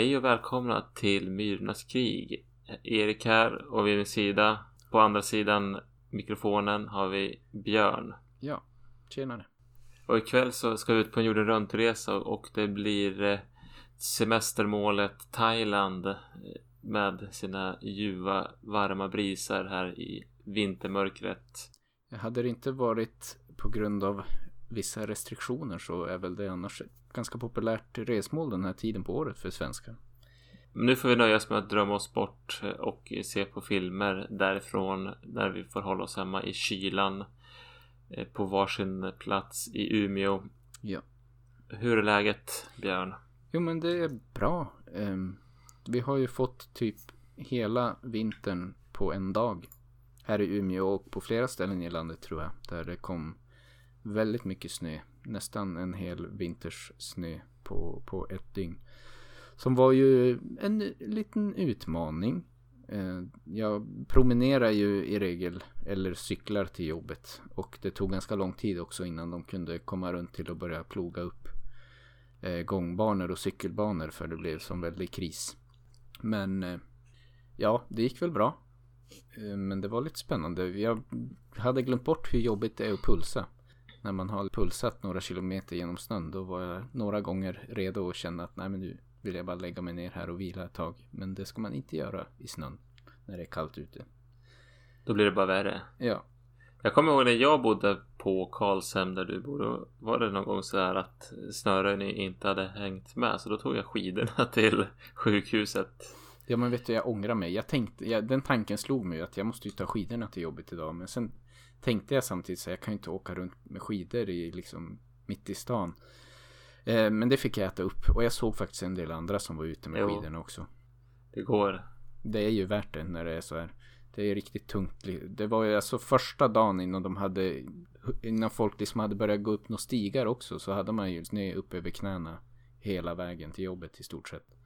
Hej och välkomna till Myrornas krig. Erik här och vid min sida, på andra sidan mikrofonen har vi Björn. Ja, tjenare. Och ikväll så ska vi ut på en jorden runt-resa och det blir eh, semestermålet Thailand eh, med sina ljuva varma brisar här i vintermörkret. Hade det inte varit på grund av vissa restriktioner så är väl det annars ett ganska populärt resmål den här tiden på året för svenskar. Nu får vi nöja oss med att drömma oss bort och se på filmer därifrån när vi får hålla oss hemma i kylan eh, på varsin plats i Umeå. Ja. Hur är läget Björn? Jo men det är bra. Ehm, vi har ju fått typ hela vintern på en dag här i Umeå och på flera ställen i landet tror jag. Där det kom väldigt mycket snö. Nästan en hel vinters snö på, på ett dygn. Som var ju en liten utmaning. Eh, jag promenerar ju i regel eller cyklar till jobbet. Och det tog ganska lång tid också innan de kunde komma runt till att börja ploga upp eh, gångbanor och cykelbanor för det blev som väldigt kris. Men eh, ja, det gick väl bra. Men det var lite spännande. Jag hade glömt bort hur jobbigt det är att pulsa. När man har pulsat några kilometer genom snön då var jag några gånger redo att känna att nej men nu vill jag bara lägga mig ner här och vila ett tag. Men det ska man inte göra i snön när det är kallt ute. Då blir det bara värre. Ja. Jag kommer ihåg när jag bodde på Karlshem där du bor. Var det någon gång så här att snöröjning inte hade hängt med. Så då tog jag skidorna till sjukhuset. Ja men vet du jag ångrar mig. Jag tänkte, ja, den tanken slog mig att jag måste ju ta skidorna till jobbet idag. Men sen tänkte jag samtidigt så jag kan ju inte åka runt med skidor i liksom mitt i stan. Eh, men det fick jag äta upp och jag såg faktiskt en del andra som var ute med jo, skidorna också. Det går. Det är ju värt det när det är så här. Det är riktigt tungt. Det var ju alltså första dagen innan de hade innan folk liksom hade börjat gå upp några stigar också så hade man ju snö upp över knäna hela vägen till jobbet i stort sett.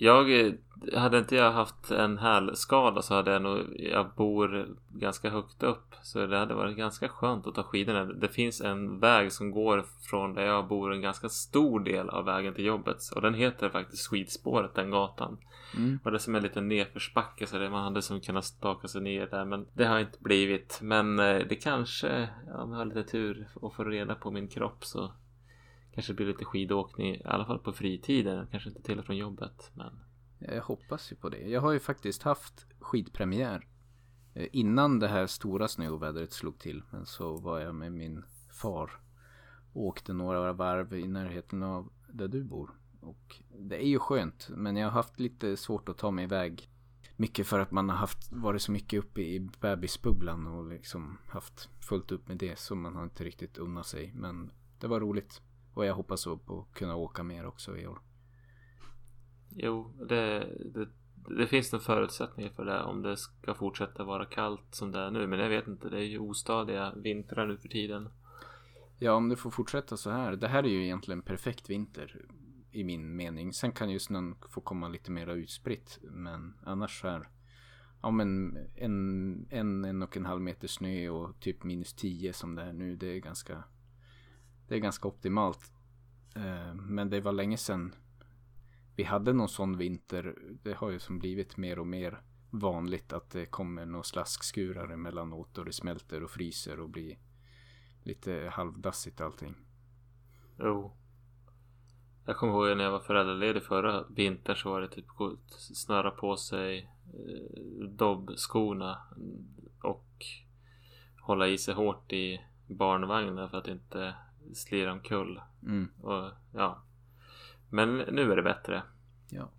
Jag, hade inte jag haft en hälskada så hade jag nog, jag bor ganska högt upp. Så det hade varit ganska skönt att ta skidorna. Det finns en väg som går från där jag bor en ganska stor del av vägen till jobbet. Och den heter faktiskt skidspåret, den gatan. Mm. Och det är som en liten nedförsbacke så det man hade som kunnat staka sig ner där. Men det har inte blivit. Men eh, det kanske, om jag har lite tur och får reda på min kropp så Kanske blir lite skidåkning, i alla fall på fritiden. Kanske inte till och från jobbet. Men... Jag hoppas ju på det. Jag har ju faktiskt haft skidpremiär. Eh, innan det här stora snöovädret slog till. Men så var jag med min far. Och åkte några varv i närheten av där du bor. Och det är ju skönt. Men jag har haft lite svårt att ta mig iväg. Mycket för att man har haft, varit så mycket uppe i bebisbubblan och liksom haft fullt upp med det. Så man har inte riktigt unnat sig. Men det var roligt. Och jag hoppas på att kunna åka mer också i år. Jo, det, det, det finns nog förutsättningar för det om det ska fortsätta vara kallt som det är nu. Men jag vet inte, det är ju ostadiga vintrar nu för tiden. Ja, om det får fortsätta så här. Det här är ju egentligen perfekt vinter i min mening. Sen kan ju snön få komma lite mera utspritt. Men annars så här. Ja men en, en, en och en halv meter snö och typ minus tio som det är nu. Det är ganska det är ganska optimalt. Eh, men det var länge sedan vi hade någon sån vinter. Det har ju som blivit mer och mer vanligt att det kommer några slaskskurar emellanåt och det smälter och fryser och blir lite halvdassigt allting. Jo. Jag kommer ihåg när jag var föräldraledig förra vintern så var det typ att snöra på sig eh, dobbskorna och hålla i sig hårt i barnvagnen för att inte slira omkull. Mm. Och, ja. Men nu är det bättre. Ja.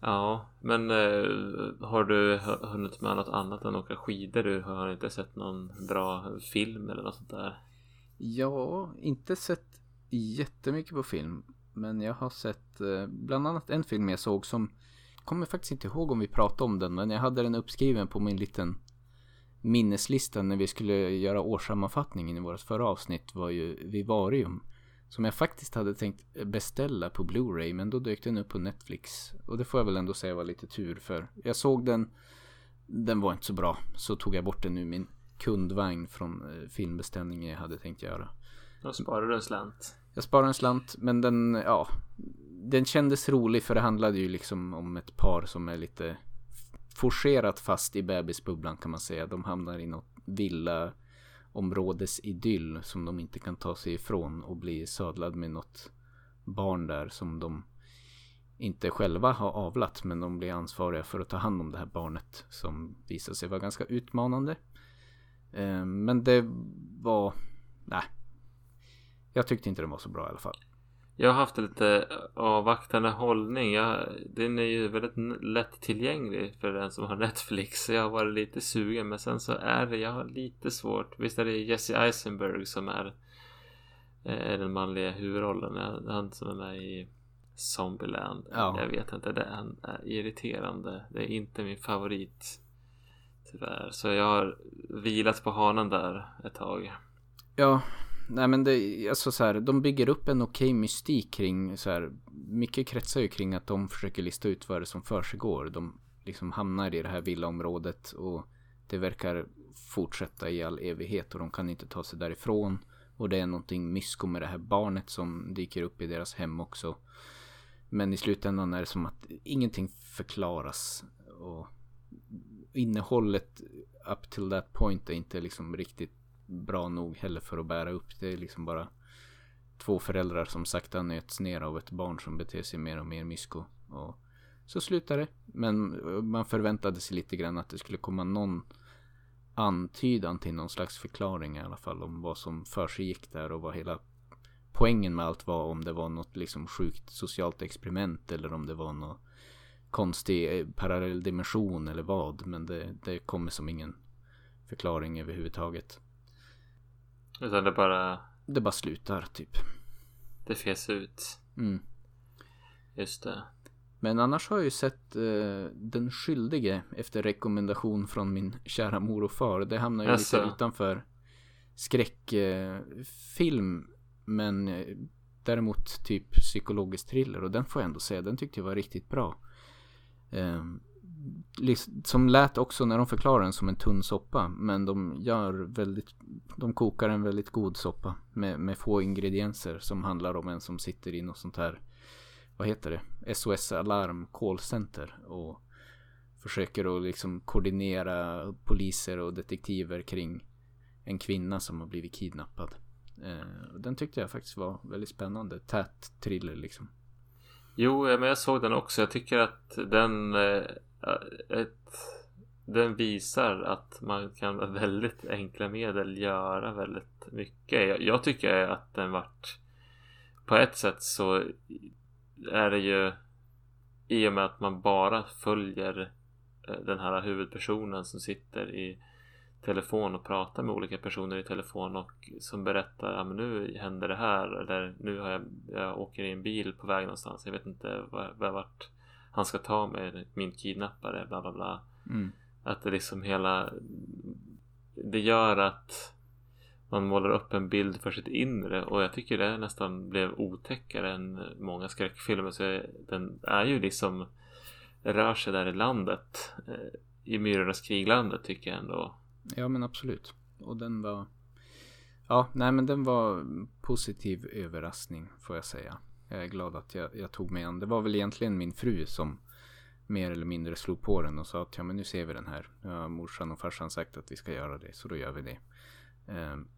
Ja, men eh, har du hunnit med något annat än åka skidor? Du har inte sett någon bra film eller något sånt där? Ja, inte sett jättemycket på film. Men jag har sett eh, bland annat en film jag såg som kommer faktiskt inte ihåg om vi pratade om den, men jag hade den uppskriven på min liten minneslistan när vi skulle göra årssammanfattningen i vårt förra avsnitt var ju Vivarium. Som jag faktiskt hade tänkt beställa på Blu-ray men då dök den upp på Netflix. Och det får jag väl ändå säga var lite tur för. Jag såg den, den var inte så bra. Så tog jag bort den ur min kundvagn från eh, filmbeställningen jag hade tänkt göra. Då sparade du en slant. Jag sparade en slant men den, ja. Den kändes rolig för det handlade ju liksom om ett par som är lite forcerat fast i bebisbubblan kan man säga. De hamnar i något villa områdesidyll som de inte kan ta sig ifrån och bli sadlad med något barn där som de inte själva har avlat men de blir ansvariga för att ta hand om det här barnet som visar sig vara ganska utmanande. Eh, men det var, nej. Jag tyckte inte den var så bra i alla fall. Jag har haft en lite avvaktande hållning. Jag, den är ju väldigt lättillgänglig för den som har Netflix. Så jag har varit lite sugen. Men sen så är det, jag har lite svårt. Visst är det Jesse Eisenberg som är, är den manliga huvudrollen. Han som är med i Zombieland. Ja. Jag vet inte, det är irriterande. Det är inte min favorit. Tyvärr. Så jag har vilat på hanen där ett tag. Ja, nej men det, alltså så här, de bygger upp en okej mystik kring så här, mycket kretsar ju kring att de försöker lista ut vad det är som försiggår. De liksom hamnar i det här villaområdet och det verkar fortsätta i all evighet och de kan inte ta sig därifrån. Och det är någonting mysko med det här barnet som dyker upp i deras hem också. Men i slutändan är det som att ingenting förklaras. Och innehållet up till that point är inte liksom riktigt bra nog heller för att bära upp. Det är liksom bara två föräldrar som sakta nöts ner av ett barn som beter sig mer och mer mysko. Och så slutar det. Men eh, man förväntade sig lite grann att det skulle komma någon antydan till någon slags förklaring i alla fall om vad som för sig gick där och vad hela poängen med allt var om det var något liksom sjukt socialt experiment eller om det var något konstig eh, parallell dimension eller vad. Men det, det kommer som ingen förklaring överhuvudtaget. Utan det bara... Det bara slutar typ. Det fes ut. Mm. Just det. Men annars har jag ju sett uh, Den skyldige efter rekommendation från min kära mor och far. Det hamnar ju alltså. lite utanför skräckfilm. Uh, men uh, däremot typ psykologisk thriller. Och den får jag ändå säga, den tyckte jag var riktigt bra. Som lät också när de förklarar den som en tunn soppa. Men de gör väldigt, de kokar en väldigt god soppa med, med få ingredienser som handlar om en som sitter i något sånt här, vad heter det, SOS Alarm callcenter och försöker att liksom koordinera poliser och detektiver kring en kvinna som har blivit kidnappad. Eh, den tyckte jag faktiskt var väldigt spännande, tät thriller liksom. Jo, men jag såg den också. Jag tycker att den eh, ett, den visar att man kan med väldigt enkla medel göra väldigt mycket. Jag, jag tycker att den vart på ett sätt så är det ju i och med att man bara följer eh, den här huvudpersonen som sitter i telefon och pratar med olika personer i telefon och som berättar ja, men nu händer det här eller nu har jag, jag åker i en bil på väg någonstans. Jag vet inte vart han ska ta mig, min kidnappare, bla bla bla. Mm. Att det liksom hela det gör att man målar upp en bild för sitt inre och jag tycker det nästan blev otäckare än många skräckfilmer. Så den är ju liksom rör sig där i landet. Eh, I Myrornas kriglandet tycker jag ändå. Ja men absolut. Och den var Ja, nej men den var positiv överraskning får jag säga. Jag är glad att jag, jag tog mig an. Det var väl egentligen min fru som mer eller mindre slog på den och sa att ja men nu ser vi den här. Nu har morsan och farsan sagt att vi ska göra det så då gör vi det. Um,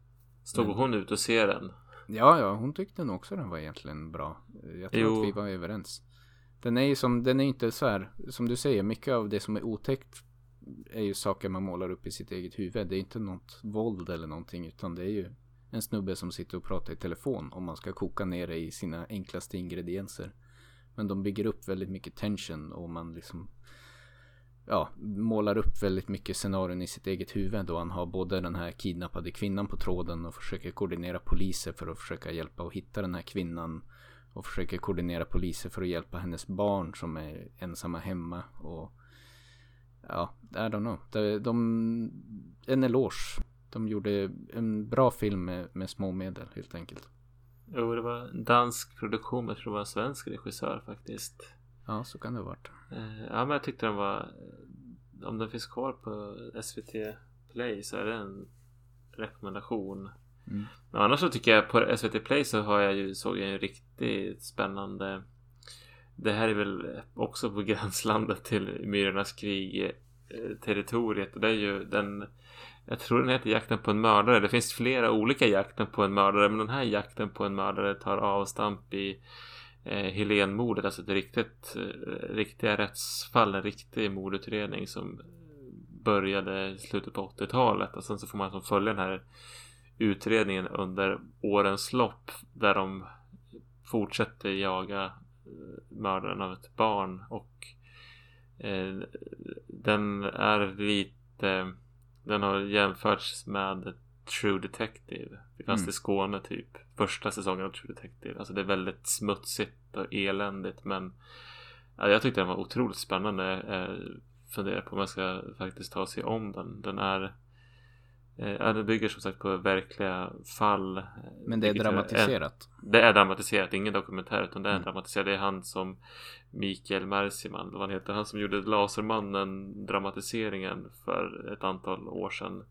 Stod men, hon ut och ser den? Ja, ja, hon tyckte nog också den var egentligen bra. Jag tror jo. att vi var överens. Den är ju som, den är inte så här, som du säger, mycket av det som är otäckt är ju saker man målar upp i sitt eget huvud. Det är inte något våld eller någonting utan det är ju en snubbe som sitter och pratar i telefon om man ska koka ner det i sina enklaste ingredienser. Men de bygger upp väldigt mycket tension och man liksom ja, målar upp väldigt mycket scenarion i sitt eget huvud då han har både den här kidnappade kvinnan på tråden och försöker koordinera poliser för att försöka hjälpa och hitta den här kvinnan och försöker koordinera poliser för att hjälpa hennes barn som är ensamma hemma och ja, I don't know. De, de, en eloge de gjorde en bra film med, med små medel helt enkelt. Jo, det var en dansk produktion, men jag tror det var en svensk regissör faktiskt. Ja, så kan det ha varit. Eh, ja, men jag tyckte den var... Om den finns kvar på SVT Play så är det en rekommendation. Mm. Men annars så tycker jag på SVT Play så har jag ju, såg jag en riktigt spännande det här är väl också på gränslandet till Myrornas krig eh, territoriet. Och det är ju den jag tror den heter Jakten på en mördare. Det finns flera olika Jakten på en mördare men den här Jakten på en mördare tar avstamp i eh, Helenmordet, alltså ett riktigt, eh, riktiga rättsfall, en riktig mordutredning som började i slutet på 80-talet och sen så får man som följa den här utredningen under årens lopp där de fortsätter jaga mördaren av ett barn och eh, den är lite den har jämförts med True Detective. Fast Mm. i Skåne typ första säsongen av True Detective. Alltså det är väldigt smutsigt och eländigt men ja, jag tyckte den var otroligt spännande. Eh, funderar på om jag ska faktiskt ta sig om den. Den är ja, den bygger som sagt på verkliga fall eh, Men det är vilket är- dramatiserat. det är dramatiserat, ingen dokumentär utan det är Mm. dramatiserat. Det är han som Mikael Merciman, eller vad han heter, han som gjorde Lasermannen dramatiseringen för ett antal år sedan.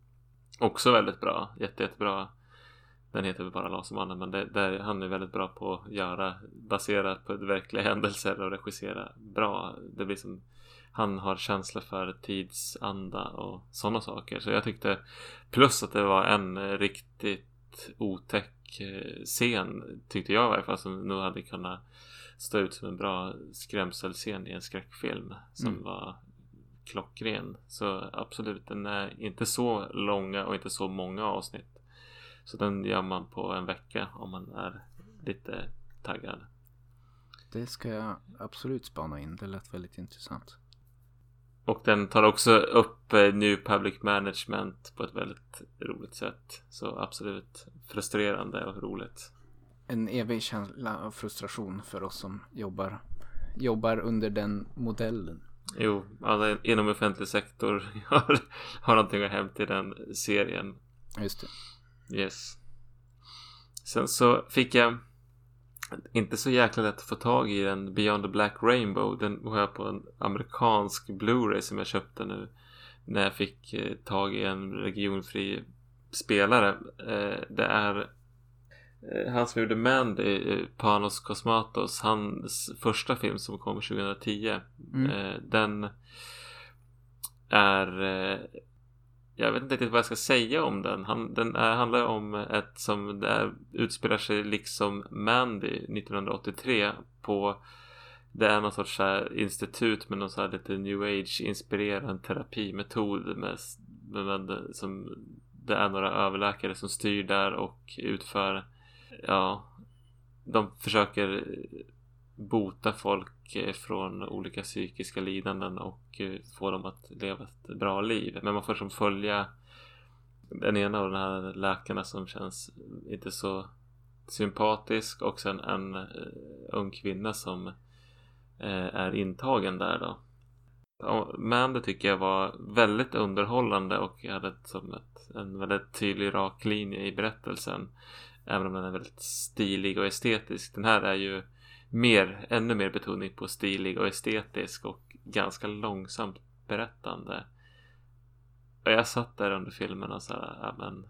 Också väldigt bra, jätte, jättebra. Den heter väl bara Lasermannen men det, där, han är väldigt bra på att göra baserat på verkliga händelser och regissera bra. Det blir som han har känsla för tidsanda och sådana saker. Så jag tyckte plus att det var en eh, riktigt otäck eh, scen tyckte jag i varje fall som nog hade kunnat stå ut som en bra skrämselscen i en skräckfilm som Mm. var klockren. Så absolut, den är inte så långa och inte så många avsnitt. Så den gör man på en vecka om man är lite taggad. Det ska jag absolut spana in. Det lät väldigt intressant. Och den tar också upp eh, New Public Management på ett väldigt roligt sätt. Så absolut frustrerande och roligt. En evig känsla av frustration för oss som jobbar, jobbar under den modellen. Jo, alla inom offentlig sektor har, har någonting att hämta i den serien. Just det. Yes. Sen så fick jag inte så jäkla lätt att få tag i den Beyond the Black Rainbow. Den har jag på en amerikansk Blu-ray som jag köpte nu. När jag fick eh, tag i en regionfri spelare. Eh, det är eh, han som gjorde Mandy, Panos Cosmatos, hans första film som kom 2010. Mm. Den är jag vet inte riktigt vad jag ska säga om den. Han, den är, handlar om ett som är, utspelar sig liksom Mandy 1983 på det är någon sorts här institut med någon så här lite new age inspirerad terapimetod med, med, med, som det är några överläkare som styr där och utför ja de försöker bota folk Eh, från olika psykiska lidanden och eh, få dem att leva ett bra liv. Men man får som följa den ena av de här läkarna som känns inte så sympatisk och sen en eh, ung kvinna som är intagen där då. Men det tycker jag var väldigt underhållande och hade ett, som ett, en väldigt tydlig rak linje i berättelsen. Även om den är väldigt stilig och estetisk. Den här är ju mer, ännu mer betoning på stilig och estetisk och ganska långsamt berättande. Och jag satt där under filmen och så här, ja, men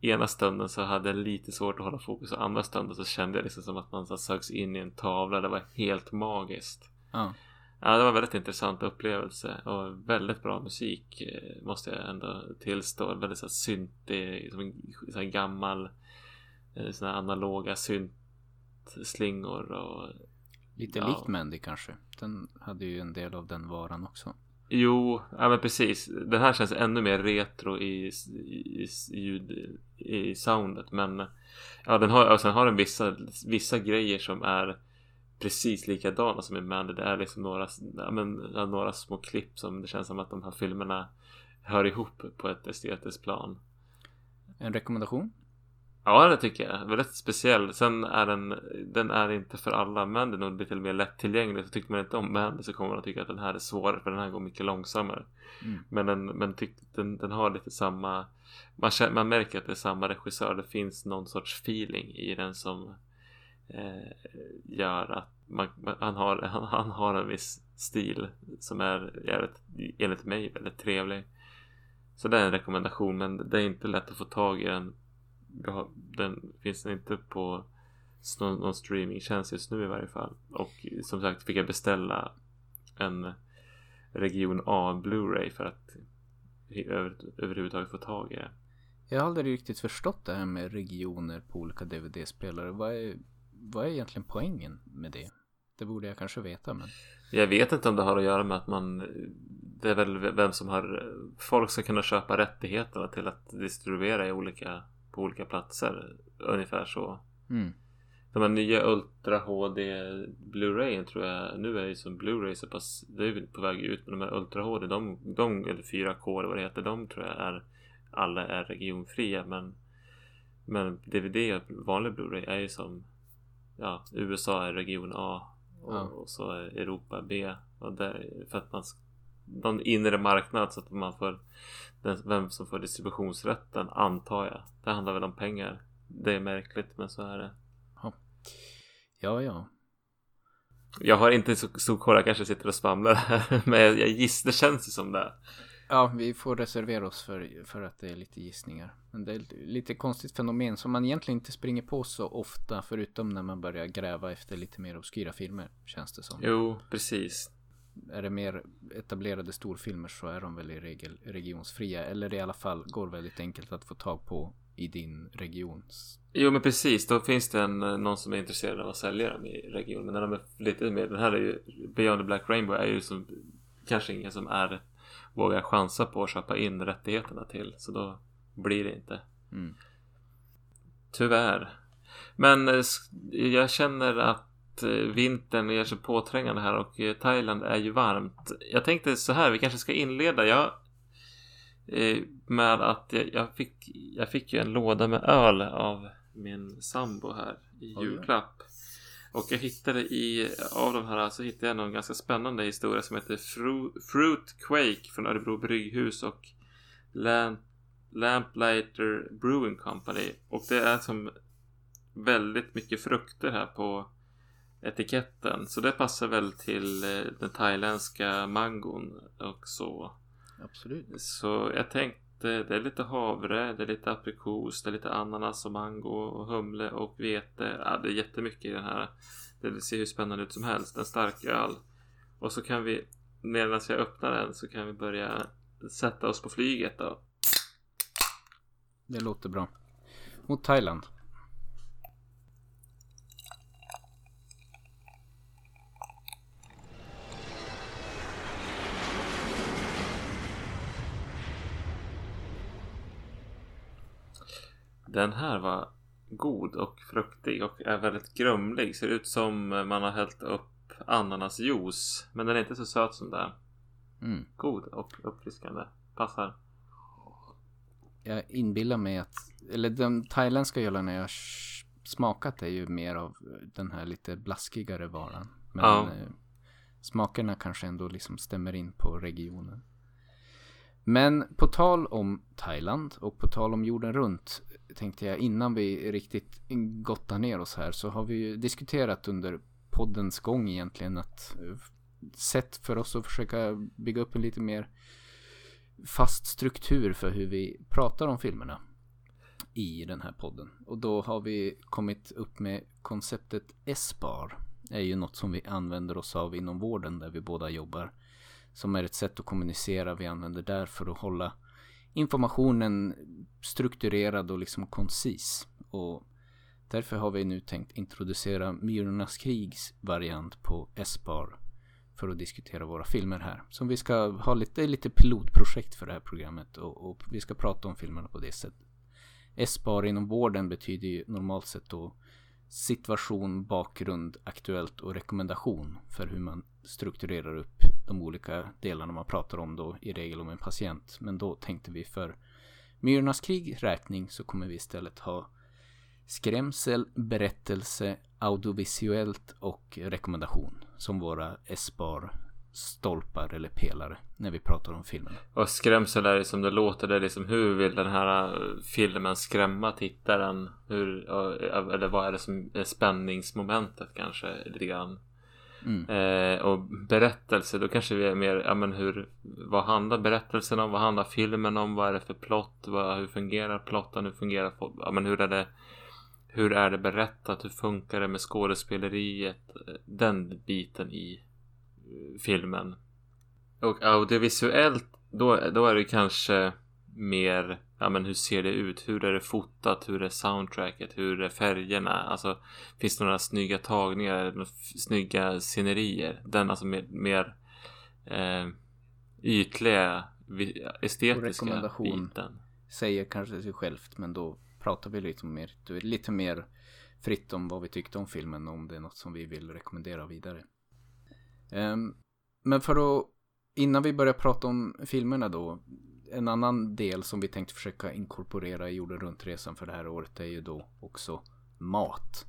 ena stunden så hade jag lite svårt att hålla fokus och andra stunden så kände jag liksom som att man så sögs in i en tavla. Det var helt magiskt. Ja. Ja, det var en väldigt intressant upplevelse och väldigt bra musik eh, måste jag ändå tillstå. Väldigt så här syntig, som en så här gammal eh, såna analoga syntslingor och Lite Ja. likt Mandy kanske. Den hade ju en del av den varan också. Jo, ja men precis. Den här känns ännu mer retro i, i, i ljud, i soundet. Men ja, den har, och sen har den vissa, vissa grejer som är precis likadana som i Mandy. Det är liksom några, ja, men, några små klipp som det känns som att de här filmerna hör ihop på ett estetiskt plan. En rekommendation? Ja, det tycker jag. Väldigt speciell. Sen är den, den är inte för alla, men den är nog lite mer lättillgänglig. Så tycker man inte om Mandy så kommer man att tycka att den här är svårare, för den här går mycket långsammare. Mm. Men, den, men tyck, den, den har lite samma... Man, känner, man märker att det är samma regissör. Det finns någon sorts feeling i den som eh, gör att man, man- han, har, han, han har en viss stil som är jävligt, enligt mig väldigt trevlig. Så det är en rekommendation men det är inte lätt att få tag i den den finns den inte på någon, någon streamingtjänst just nu i varje fall. Och som sagt fick jag beställa en Region A Blu-ray för att över, överhuvudtaget få tag i det. Jag har aldrig riktigt förstått det här med regioner på olika DVD-spelare. Vad är, vad är egentligen poängen med det? Det borde jag kanske veta men. Jag vet inte om det har att göra med att man Det är väl vem som har Folk ska kunna köpa rättigheterna till att distribuera i olika På olika platser Ungefär så mm. De här nya Ultra HD Blu-rayen tror jag Nu är ju som Blu-ray så pass Det är på väg ut men de här Ultra HD de, de eller 4K eller vad det heter De tror jag är Alla är regionfria men Men DVD vanlig Blu-ray är ju som Ja USA är region A och, ja. och så Europa B. Och där, för att man någon inre marknad så att man får den, vem som får distributionsrätten antar jag. Det handlar väl om pengar. Det är märkligt men så är det. Ja, ja. ja. Jag har inte så stor koll, jag kanske sitter och svamlar här. Men jag gissar, det känns ju som det. Ja, vi får reservera oss för, för att det är lite gissningar. Men det är lite konstigt fenomen som man egentligen inte springer på så ofta. Förutom när man börjar gräva efter lite mer obskyra filmer, känns det som. Jo, precis. Är det mer etablerade storfilmer så är de väl i regel regionsfria. Eller i alla fall går väldigt enkelt att få tag på i din region. Jo men precis, då finns det en, någon som är intresserad av att sälja dem i regionen. Men när de är lite mer, den här är ju, Beyond the Black Rainbow är ju som kanske ingen som är vågar chansa på att köpa in rättigheterna till. Så då blir det inte. Mm. Tyvärr. Men eh, jag känner att eh, vintern ger sig påträngande här och eh, Thailand är ju varmt. Jag tänkte så här, vi kanske ska inleda. Jag, med att jag, jag, fick, jag fick ju en låda med öl av min sambo här i julklapp. Och jag hittade i, av de här så hittade jag någon ganska spännande historia som heter Fru, Fruit Quake från Örebro Brygghus och Lamp, Lamplighter Brewing Company. Och det är som väldigt mycket frukter här på etiketten. Så det passar väl till eh, den thailändska mangon och så. Absolut. Så jag tänkte det, det är lite havre, det är lite aprikos, det är lite ananas och mango och humle och vete. Ja, det är jättemycket i den här. Det ser hur spännande ut som helst. En stark öl. Och så kan vi, medan jag öppnar den så kan vi börja sätta oss på flyget då. Det låter bra. Mot Thailand. Den här var god och fruktig och är väldigt grumlig. Ser ut som man har hällt upp ananasjuice. Men den är inte så söt som det. Mm. God och uppfriskande. Passar. Jag inbillar mig att, eller den thailändska ölen jag smakat är ju mer av den här lite blaskigare varan. Men ja. eh, smakerna kanske ändå liksom stämmer in på regionen. Men på tal om Thailand och på tal om jorden runt tänkte jag innan vi riktigt gottar ner oss här så har vi ju diskuterat under poddens gång egentligen att eh, sätt för oss att försöka bygga upp en lite mer fast struktur för hur vi pratar om filmerna i den här podden. Och då har vi kommit upp med konceptet S-bar. är ju något som vi använder oss av inom vården där vi båda jobbar. Som är ett sätt att kommunicera vi använder där för att hålla informationen strukturerad och liksom koncis. Och därför har vi nu tänkt introducera Myrornas krigs variant på S-bar för att diskutera våra filmer här. Som vi ska ha lite, lite pilotprojekt för det här programmet och, och vi ska prata om filmerna på det sättet. S-bar inom vården betyder ju normalt sett då situation, bakgrund, aktuellt och rekommendation för hur man strukturerar upp de olika delarna man pratar om då i regel om en patient. Men då tänkte vi för Myrornas krig räkning så kommer vi istället ha skrämsel, berättelse, audiovisuellt och rekommendation som våra S-bar stolpar eller pelare när vi pratar om filmen. Och skrämsel är det som det låter. Det är liksom hur vill den här äh, filmen skrämma tittaren? Hur, eller vad är det som är spänningsmomentet kanske lite grann? Mm. Eh, och berättelse, då kanske vi är mer, ja men hur, vad handlar berättelsen om? Vad handlar filmen om? Vad är det för plott? Vad, hur fungerar plotten? Hur fungerar, ja men hur är det, hur är det berättat? Hur funkar det med skådespeleriet? Den biten i eh, filmen. Och audiovisuellt, då, då är det kanske mer, ja men hur ser det ut? Hur är det fotat? Hur är soundtracket? Hur är färgerna? Alltså finns det några snygga tagningar? Några snygga scenerier? Den alltså mer, mer eh, ytliga estetiska biten. Säger kanske sig självt men då pratar vi lite mer, lite mer fritt om vad vi tyckte om filmen och om det är något som vi vill rekommendera vidare. Um, men för att innan vi börjar prata om filmerna då en annan del som vi tänkte försöka inkorporera i jorden runt-resan för det här året är ju då också mat.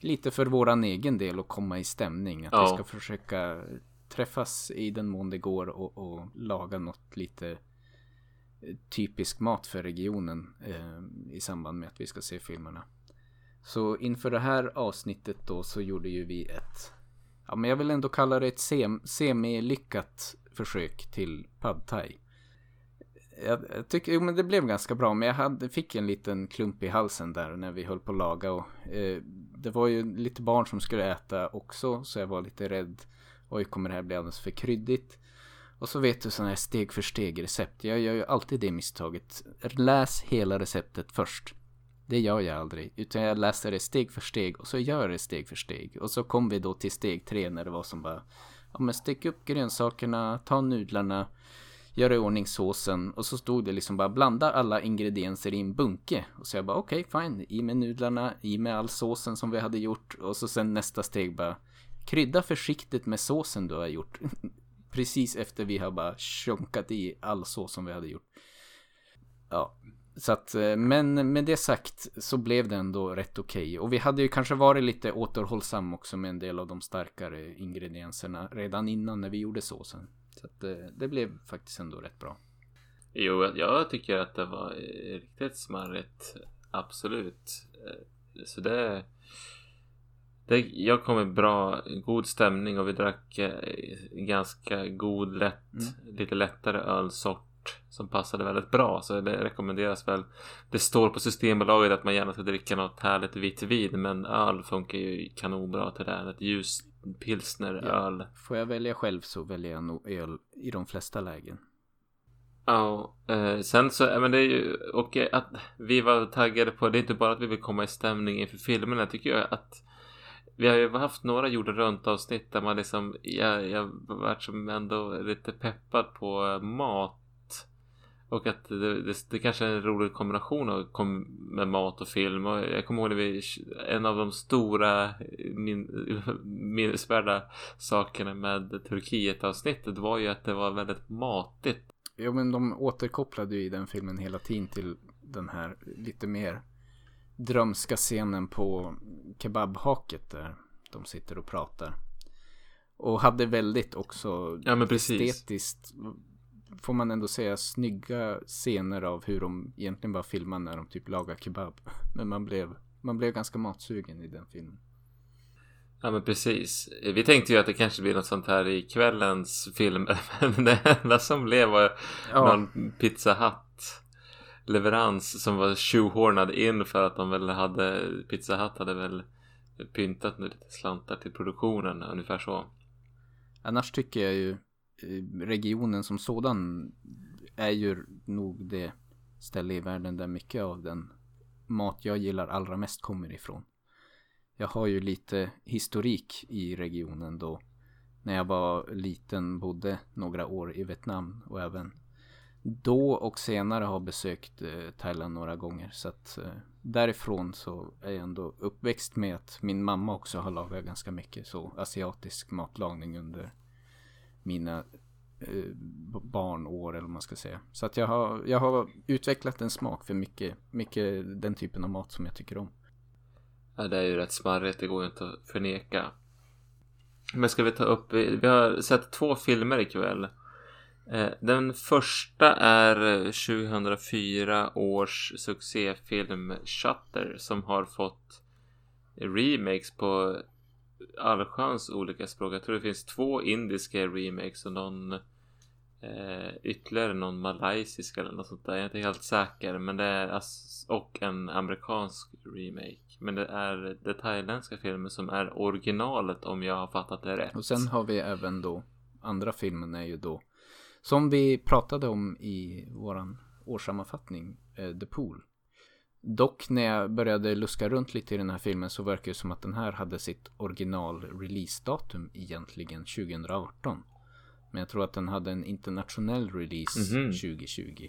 Lite för våran egen del att komma i stämning. Att ja. vi ska försöka träffas i den mån det går och, och laga något lite eh, typisk mat för regionen eh, i samband med att vi ska se filmerna. Så inför det här avsnittet då så gjorde ju vi ett, ja men jag vill ändå kalla det ett sem semi-lyckat försök till pad thai jag, jag tycker, jo men det blev ganska bra. Men jag hade, fick en liten klump i halsen där när vi höll på att laga. Och, eh, det var ju lite barn som skulle äta också. Så jag var lite rädd. Oj, kommer det här bli alldeles för kryddigt? Och så vet du sådana här steg för steg recept. Jag gör ju alltid det misstaget. Läs hela receptet först. Det gör jag aldrig. Utan jag läser det steg för steg och så gör jag det steg för steg. Och så kom vi då till steg tre när det var som bara Ja men stick upp grönsakerna, ta nudlarna gör i ordning såsen och så stod det liksom bara blanda alla ingredienser i en bunke. Och så jag bara okej okay, fine, i med nudlarna, i med all såsen som vi hade gjort och så sen nästa steg bara krydda försiktigt med såsen du har gjort. Precis efter vi har bara tjonkat i all sås som vi hade gjort. Ja, så att, eh, men med det sagt så blev det ändå rätt okej. Okay. Och vi hade ju kanske varit lite återhållsam också med en del av de starkare ingredienserna redan innan när vi gjorde såsen. Så att det, eh, det blev faktiskt ändå rätt bra. Jo, jag tycker att det var riktigt smarrigt. Absolut. Eh, så det... det jag kom med bra, god stämning och vi drack eh, ganska god, lätt, mm. lite lättare ölsort som passade väldigt bra. Så det rekommenderas väl. Det står på Systembolaget att man gärna ska dricka något härligt vitt vin. Men öl funkar ju kanonbra till det. Här. Ett ljus pilsner, ja. öl. Får jag välja själv så väljer jag nog öl i de flesta lägen. Ja, eh, sen så, men det är ju, och att vi var taggade på, det är inte bara att vi vill komma i stämning inför filmerna, tycker jag att vi har ju haft några jorden runt avsnitt där man liksom, jag, jag varit som ändå lite peppad på mat och att det, det, det kanske är en rolig kombination av, kom, med mat och film. Och jag kommer ihåg när vi, en av de stora min, minnesvärda sakerna med Turkiet-avsnittet var ju att det var väldigt matigt. Jo men de återkopplade ju i den filmen hela tiden till den här lite mer drömska scenen på kebabhaket där de sitter och pratar. Och hade väldigt också ja, estetiskt får man ändå säga snygga scener av hur de egentligen bara filmar när de typ lagar kebab. Men man blev, man blev ganska matsugen i den filmen. Ja men precis. Vi tänkte ju att det kanske blir något sånt här i kvällens film. Men det enda som blev var ja. någon Pizza Hut leverans som var tjohornad in för att de väl hade Pizza Hut hade väl pyntat med lite slantar till produktionen ungefär så. Annars tycker jag ju Eh, regionen som sådan är ju nog det ställe i världen där mycket av den mat jag gillar allra mest kommer ifrån. Jag har ju lite historik i regionen då när jag var liten bodde några år i Vietnam och även då och senare har besökt eh, Thailand några gånger så att eh, därifrån så är jag ändå uppväxt med att min mamma också har lagat ganska mycket så asiatisk matlagning under mina eh, barnår eller vad man ska säga. Så att jag har, jag har utvecklat en smak för mycket, mycket den typen av mat som jag tycker om. Ja, det är ju rätt smarrigt, det går ju inte att förneka. Men ska vi ta upp, vi har sett två filmer ikväll. Eh, den första är eh, 2004 års succéfilm Shutter som har fått remakes på allsköns olika språk. Jag tror det finns två indiska remakes och någon eh, ytterligare någon malaysisk eller något sånt där. Jag är inte helt säker. Men det är och en amerikansk remake. Men det är det thailändska filmen som är originalet om jag har fattat det rätt. Och sen har vi även då andra filmen är ju då som vi pratade om i våran årssammanfattning, eh, The Pool. Dock när jag började luska runt lite i den här filmen så verkar det som att den här hade sitt original releasedatum egentligen 2018. Men jag tror att den hade en internationell release mm -hmm. 2020.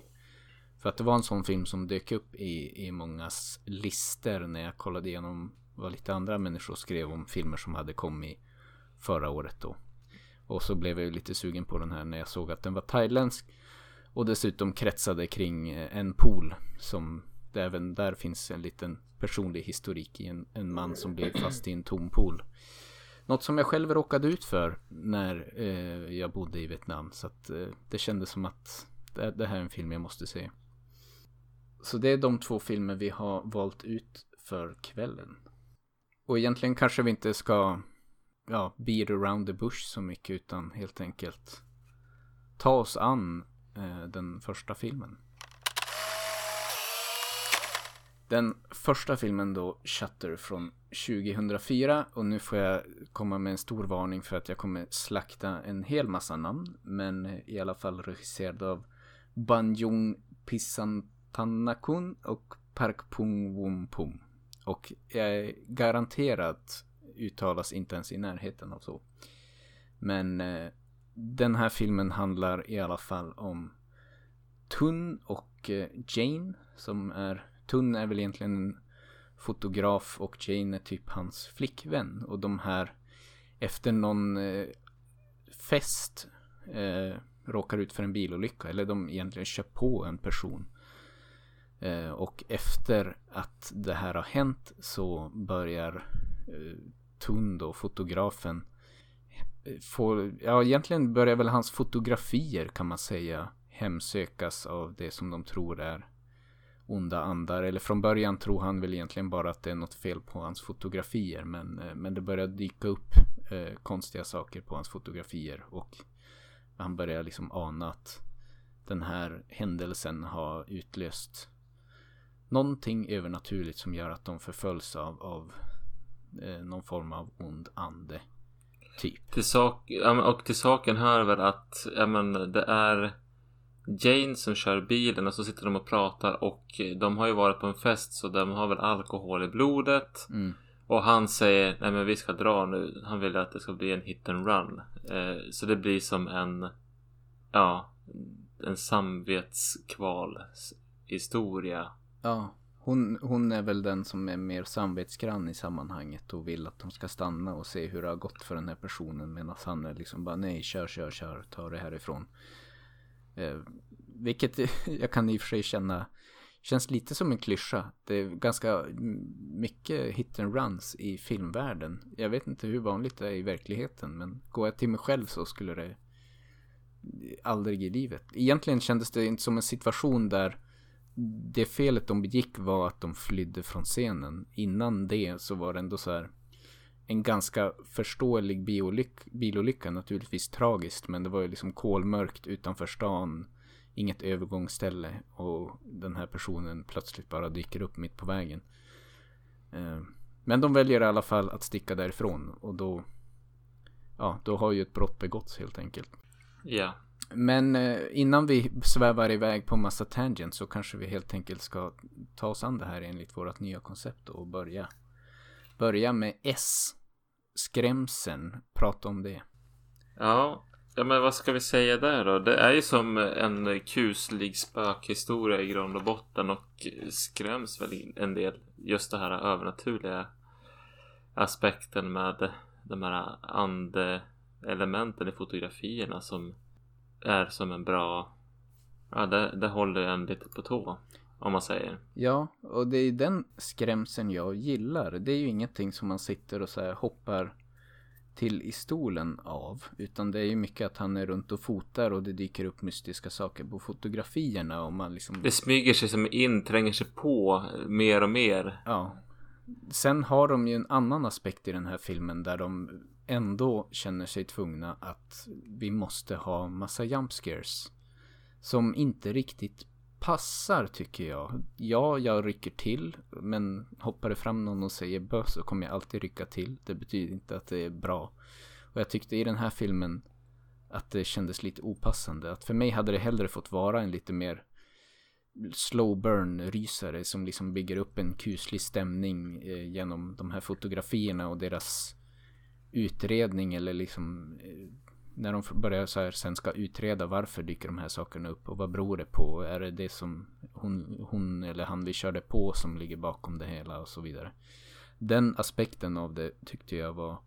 För att det var en sån film som dök upp i, i mångas lister när jag kollade igenom vad lite andra människor skrev om filmer som hade kommit förra året då. Och så blev jag lite sugen på den här när jag såg att den var thailändsk. Och dessutom kretsade kring en pool som även där finns en liten personlig historik i en, en man som blev fast i en tom pool. Något som jag själv råkade ut för när eh, jag bodde i Vietnam. Så att eh, det kändes som att det, det, här är en film jag måste se. Så det är de två filmer vi har valt ut för kvällen. Och egentligen kanske vi inte ska ja, beat around the bush så mycket utan helt enkelt ta oss an eh, den första filmen. Den första filmen då, Shutter från 2004 och nu får jag komma med en stor varning för att jag kommer slakta en hel massa namn men i alla fall regisserad av Banjung Pisantanakun och Park Pung Wum Pum. Och jag är garanterat uttalas inte ens i närheten av så. Men eh, den här filmen handlar i alla fall om Tun och eh, Jane som är Tunn är väl egentligen en fotograf och Jane är typ hans flickvän och de här efter någon eh, fest eh, råkar ut för en bilolycka eller de egentligen kör på en person. Eh, och efter att det här har hänt så börjar eh, Tunn då, fotografen, eh, få... ja egentligen börjar väl hans fotografier kan man säga hemsökas av det som de tror är onda andar. Eller från början tror han väl egentligen bara att det är något fel på hans fotografier. Men, eh, men det börjar dyka upp eh, konstiga saker på hans fotografier. Och han börjar liksom ana att den här händelsen har utlöst någonting övernaturligt som gör att de förföljs av, av eh, någon form av ond ande. Typ. Till sak, och till saken hör väl att ja, men, det är Jane som kör bilen och så sitter de och pratar och de har ju varit på en fest så de har väl alkohol i blodet. Mm. Och han säger nej men vi ska dra nu. Han vill att det ska bli en hit and run. Eh, så det blir som en ja en samvetskval historia. Ja, hon, hon är väl den som är mer samvetsgrann i sammanhanget och vill att de ska stanna och se hur det har gått för den här personen medan han är liksom bara nej, kör, kör, kör, ta det härifrån. Eh, vilket jag kan i och för sig känna känns lite som en klyscha. Det är ganska mycket hit and runs i filmvärlden. Jag vet inte hur vanligt det är i verkligheten men går jag till mig själv så skulle det aldrig i livet. Egentligen kändes det inte som en situation där det felet de begick var att de flydde från scenen. Innan det så var det ändå så här en ganska förståelig bilolyck, bilolycka. Naturligtvis tragiskt men det var ju liksom kolmörkt utanför stan. Inget övergångsställe och den här personen plötsligt bara dyker upp mitt på vägen. Eh, men de väljer i alla fall att sticka därifrån och då Ja, då har ju ett brott begåtts helt enkelt. Ja. Men eh, innan vi svävar iväg på massa tangents så kanske vi helt enkelt ska ta oss an det här enligt vårt nya koncept och börja. Börja med S. Skrämseln. Prata om det. Ja, ja men vad ska vi säga där då? Det är ju som en kuslig spökhistoria i grund och botten och skräms väl en del just det här övernaturliga aspekten med de här ande-elementen i fotografierna som är som en bra... Ja, det, det håller en lite på tå. Om man säger. Ja, och det är den skrämseln jag gillar. Det är ju ingenting som man sitter och så här hoppar till i stolen av. Utan det är ju mycket att han är runt och fotar och det dyker upp mystiska saker på fotografierna och man liksom... Det smyger sig som in, tränger sig på mer och mer. Ja. sen har de ju en annan aspekt i den här filmen där de ändå känner sig tvungna att vi måste ha massa jump scares. Som inte riktigt passar tycker jag. Ja, jag rycker till. Men hoppar det fram någon och säger bö så kommer jag alltid rycka till. Det betyder inte att det är bra. Och jag tyckte i den här filmen att det kändes lite opassande. Att för mig hade det hellre fått vara en lite mer slow burn rysare som liksom bygger upp en kuslig stämning eh, genom de här fotografierna och deras utredning eller liksom eh, när de börjar så här sen ska utreda varför dyker de här sakerna upp och vad beror det på? Är det det som hon, hon eller han vi körde på som ligger bakom det hela och så vidare. Den aspekten av det tyckte jag var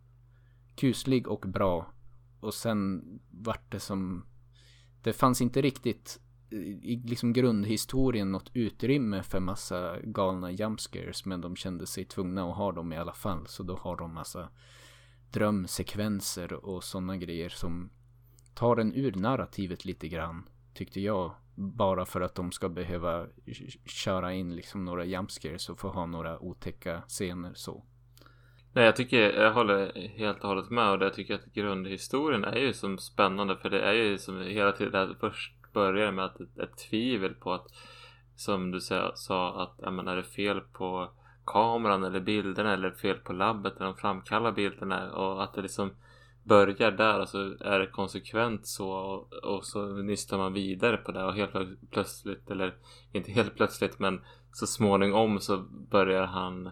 kuslig och bra. Och sen vart det som det fanns inte riktigt i liksom grundhistorien något utrymme för massa galna jumpscares men de kände sig tvungna att ha dem i alla fall så då har de massa drömsekvenser och sådana grejer som tar en ur narrativet lite grann tyckte jag bara för att de ska behöva köra in liksom några jumpscares och få ha några otäcka scener så. Nej, jag tycker jag håller helt och hållet med och jag tycker att grundhistorien är ju som spännande för det är ju som hela tiden det först börjar med att ett, ett tvivel på att som du sa, sa att ja, men är det fel på kameran eller bilderna eller fel på labbet när de framkallar bilderna och att det liksom börjar där och så är det konsekvent så och, och så nystar man vidare på det och helt plötsligt eller inte helt plötsligt men så småningom så börjar han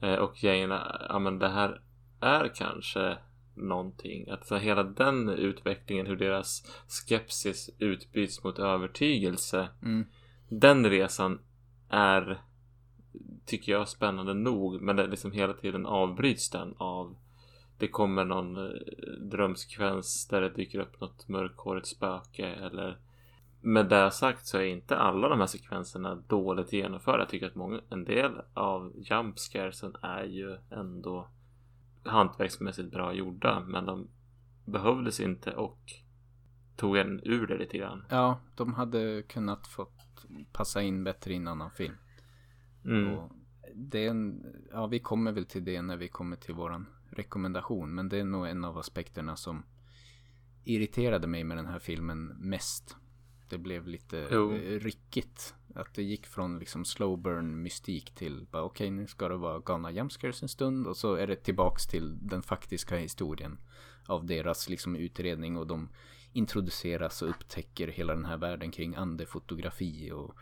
eh, och Jane, ja men det här är kanske någonting. Att så hela den utvecklingen, hur deras skepsis utbyts mot övertygelse. Mm. Den resan är, tycker jag, spännande nog. Men det liksom hela tiden avbryts den av det kommer någon eh, drömsekvens där det dyker upp något mörkhårigt spöke eller med det sagt så är inte alla de här sekvenserna dåligt genomförda. Jag tycker att många, en del av jumpscaresen är ju ändå hantverksmässigt bra gjorda men de behövdes inte och tog en ur det lite grann. Ja, de hade kunnat fått passa in bättre i en annan film. Mm. Det är en, ja, vi kommer väl till det när vi kommer till våran rekommendation. Men det är nog en av aspekterna som irriterade mig med den här filmen mest. Det blev lite jo. ryckigt. Att det gick från liksom slow burn mystik till bara okej okay, nu ska det vara galna jumpscares en stund och så är det tillbaks till den faktiska historien av deras liksom utredning och de introduceras och upptäcker hela den här världen kring andefotografi och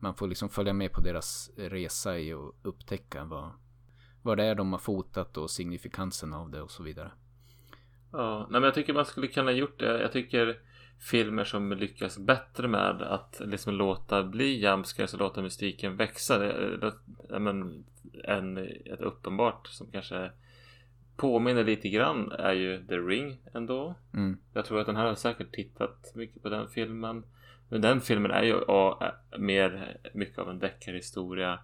man får liksom följa med på deras resa i och upptäcka vad, vad det är de har fotat och signifikansen av det och så vidare. Ja, nej men jag tycker man skulle kunna gjort det. Jag tycker filmer som lyckas bättre med att liksom låta bli jumpscares och låta mystiken växa. Det, det, men, en, ett uppenbart som kanske påminner lite grann är ju The Ring ändå. Mm. Jag tror att den här har säkert tittat mycket på den filmen. Men den filmen är ju och, mer mycket av en deckarhistoria.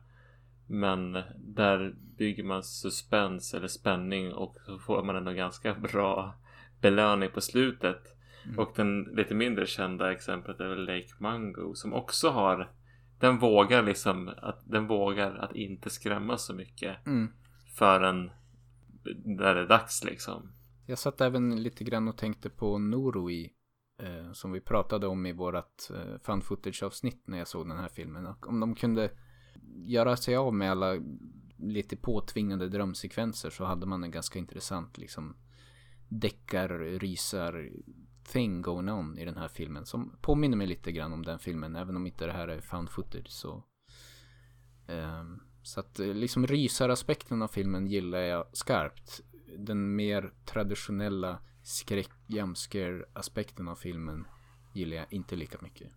Men där bygger man suspens eller spänning och så får man ändå ganska bra belöning på slutet. Mm. Och den lite mindre kända exemplet är väl Lake Mango som också har den vågar liksom att den vågar att inte skrämma så mycket mm. förrän när det är dags liksom. Jag satt även lite grann och tänkte på Noroi eh, som vi pratade om i vårat eh, fan footage avsnitt när jag såg den här filmen. Och om de kunde göra sig av med alla lite påtvingade drömsekvenser så hade man en ganska intressant liksom deckar, rysar, thing going on i den här filmen som påminner mig lite grann om den filmen även om inte det här är found footage så eh, så att eh, liksom rysaraspekten av filmen gillar jag skarpt den mer traditionella skräck aspekten av filmen gillar jag inte lika mycket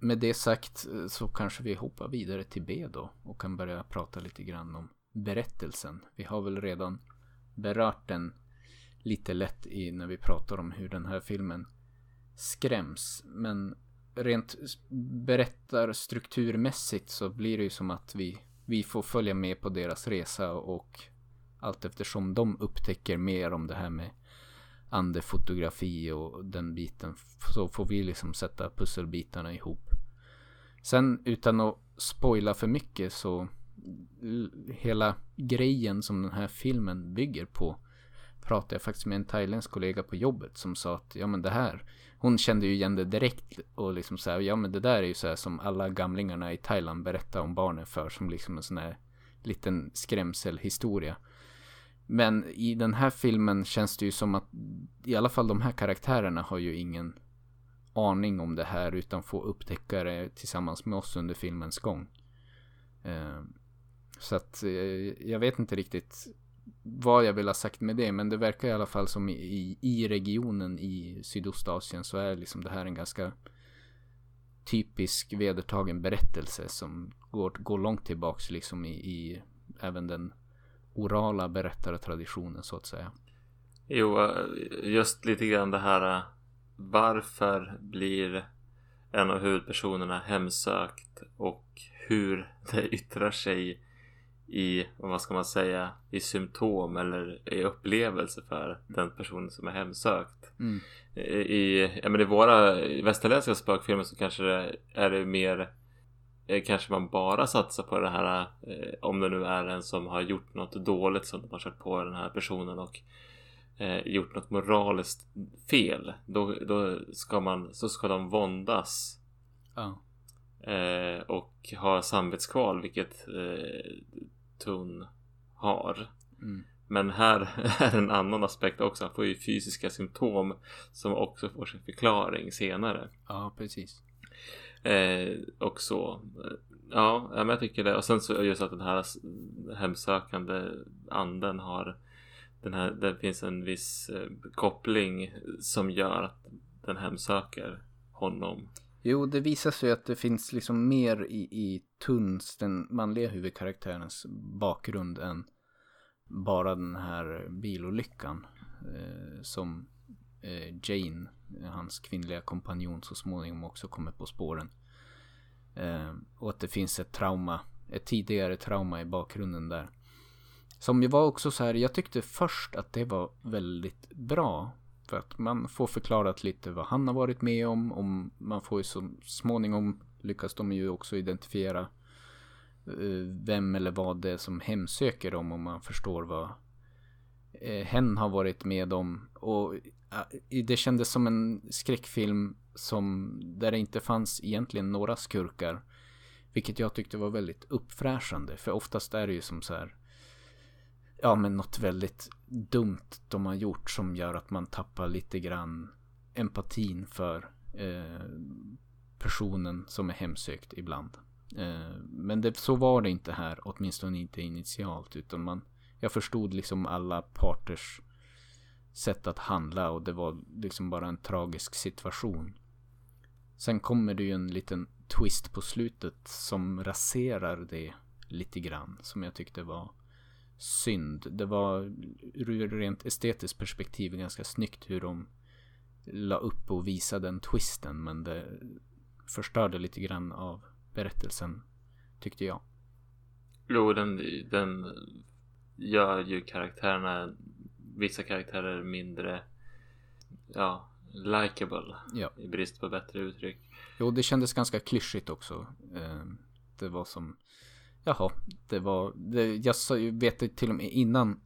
med det sagt eh, så kanske vi hoppar vidare till B då och kan börja prata lite grann om berättelsen vi har väl redan berört den lite lätt i när vi pratar om hur den här filmen skräms. Men rent berättarstrukturmässigt så blir det ju som att vi, vi får följa med på deras resa och allt eftersom de upptäcker mer om det här med andefotografi och den biten så får vi liksom sätta pusselbitarna ihop. Sen utan att spoila för mycket så hela grejen som den här filmen bygger på pratade jag faktiskt med en thailändsk kollega på jobbet som sa att ja men det här hon kände ju igen det direkt och liksom så här, ja men det där är ju så här som alla gamlingarna i Thailand berättar om barnen för som liksom en sån här liten skrämselhistoria. Men i den här filmen känns det ju som att i alla fall de här karaktärerna har ju ingen aning om det här utan får upptäcka det tillsammans med oss under filmens gång. Eh, så att eh, jag vet inte riktigt vad jag vill ha sagt med det men det verkar i alla fall som i, i regionen i Sydostasien så är liksom det här en ganska typisk vedertagen berättelse som går, går långt tillbaks liksom i, i även den orala berättartraditionen så att säga. Jo, just lite grann det här varför blir en av huvudpersonerna hemsökt och hur det yttrar sig i, vad ska man säga, i symptom eller i upplevelse för den personen som är hemsökt. Mm. I, ja, men I våra västerländska spökfilmer så kanske det är det mer Kanske man bara satsar på det här eh, om det nu är en som har gjort något dåligt som de har kört på den här personen och eh, gjort något moraliskt fel. Då, då ska man, så ska de våndas. Eh, och ha samvetskval vilket eh, Tun har. Mm. Men här är en annan aspekt också. Han får ju fysiska symptom som också får sin förklaring senare. Ja, precis. Eh, och så. Eh, ja, men jag tycker det. Och sen så just att den här hemsökande anden har den här, det finns en viss eh, koppling som gör att den hemsöker honom. Jo, det visar sig att det finns liksom mer i, i Tuns, den manliga huvudkaraktärens bakgrund än bara den här bilolyckan. Eh, som Eh, Jane, hans kvinnliga kompanjon, så småningom också kommer på spåren. Eh, och att det finns ett trauma, ett tidigare trauma i bakgrunden där. Som ju var också så här, jag tyckte först att det var väldigt bra. För att man får förklarat lite vad han har varit med om. om man får ju så småningom lyckas de ju också identifiera eh, vem eller vad det är som hemsöker dem. Om man förstår vad eh, hen har varit med om. Och eh, det kändes som en skräckfilm som där det inte fanns egentligen några skurkar. Vilket jag tyckte var väldigt uppfräschande. För oftast är det ju som så här ja men något väldigt dumt de har gjort som gör att man tappar lite grann empatin för eh, personen som är hemsökt ibland. Eh, men det, så var det inte här, åtminstone inte initialt, utan man, jag förstod liksom alla parters sätt att handla och det var liksom bara en tragisk situation. Sen kommer det ju en liten twist på slutet som raserar det lite grann, som jag tyckte var synd. Det var ur rent estetiskt perspektiv ganska snyggt hur de la upp och visade den twisten. Men det förstörde lite grann av berättelsen tyckte jag. Jo, den, den gör ju karaktärerna, vissa karaktärer mindre, ja, likable. Ja. I brist på bättre uttryck. Jo, det kändes ganska klyschigt också. Eh, det var som Jaha, det var, det, jag vet till och med innan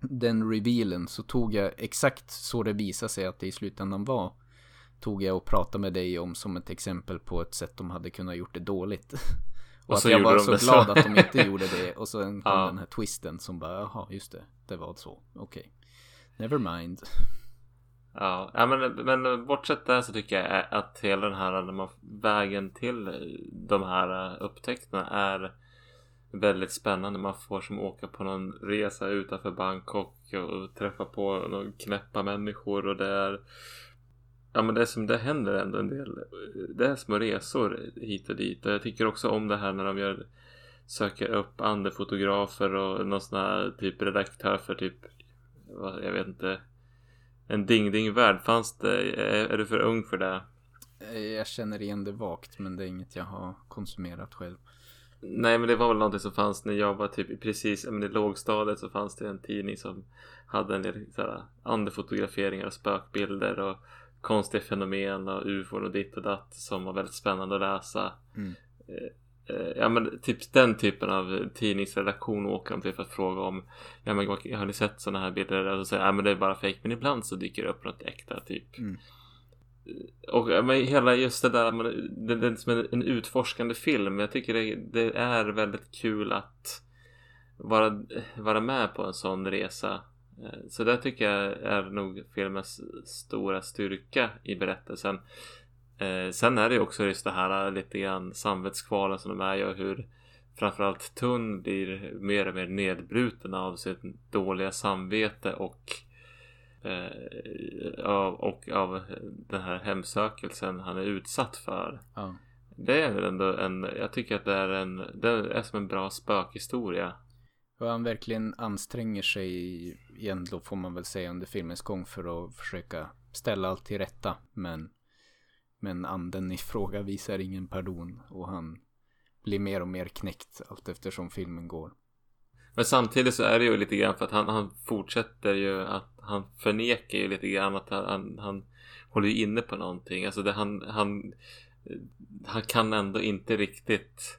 den revealen så tog jag exakt så det visade sig att det i slutändan var. Tog jag och pratade med dig om som ett exempel på ett sätt de hade kunnat gjort det dåligt. Och, och att jag var så glad så. att de inte gjorde det. Och sen kom ja. den här twisten som bara, jaha, just det, det var så. Okej. Okay. Never mind. Ja, men, men bortsett det så tycker jag att hela den här vägen till de här upptäckterna är väldigt spännande. Man får som åka på någon resa utanför Bangkok och träffa på några knäppa människor och det är Ja men det som det händer ändå en del. Det är små resor hit och dit. Och jag tycker också om det här när de gör Söker upp andefotografer och någon sån här typ redaktör för typ Jag vet inte. En ding-ding-värld. Fanns det är, är du för ung för det? Jag känner igen det vagt men det är inget jag har konsumerat själv. Nej men det var väl någonting som fanns när jag var typ precis men i lågstadiet så fanns det en tidning som hade en del såhär andefotograferingar och spökbilder och konstiga fenomen och ufon och ditt och datt som var väldigt spännande att läsa. Mm. eh, ja men typ den typen av tidningsredaktion åker de till för att fråga om ja men har ni sett sådana här bilder? Och så säger ja men det är bara fake men ibland så dyker det upp något äkta typ. Mm. Och men hela just det där, man, det, det är som en, en utforskande film. Jag tycker det, det, är väldigt kul att vara, vara med på en sån resa. Eh, så det tycker jag är nog filmens stora styrka i berättelsen. Eh, sen är det ju också just det här lite grann samvetskvalen som de är och hur framförallt Tunn blir mer och mer nedbruten av sitt dåliga samvete och eh, av, och av den här hemsökelsen han är utsatt för. Ja. Det är väl ändå en, jag tycker att det är en, det är som en bra spökhistoria. Och han verkligen anstränger sig igen då får man väl säga under filmens gång för att försöka ställa allt till rätta. Men, men anden i fråga visar ingen pardon och han blir mer och mer knäckt allt eftersom filmen går. Men samtidigt så är det ju lite grann för att han, han fortsätter ju att han förnekar ju lite grann att han, han, han håller inne på någonting. Alltså det, han, han, han kan ändå inte riktigt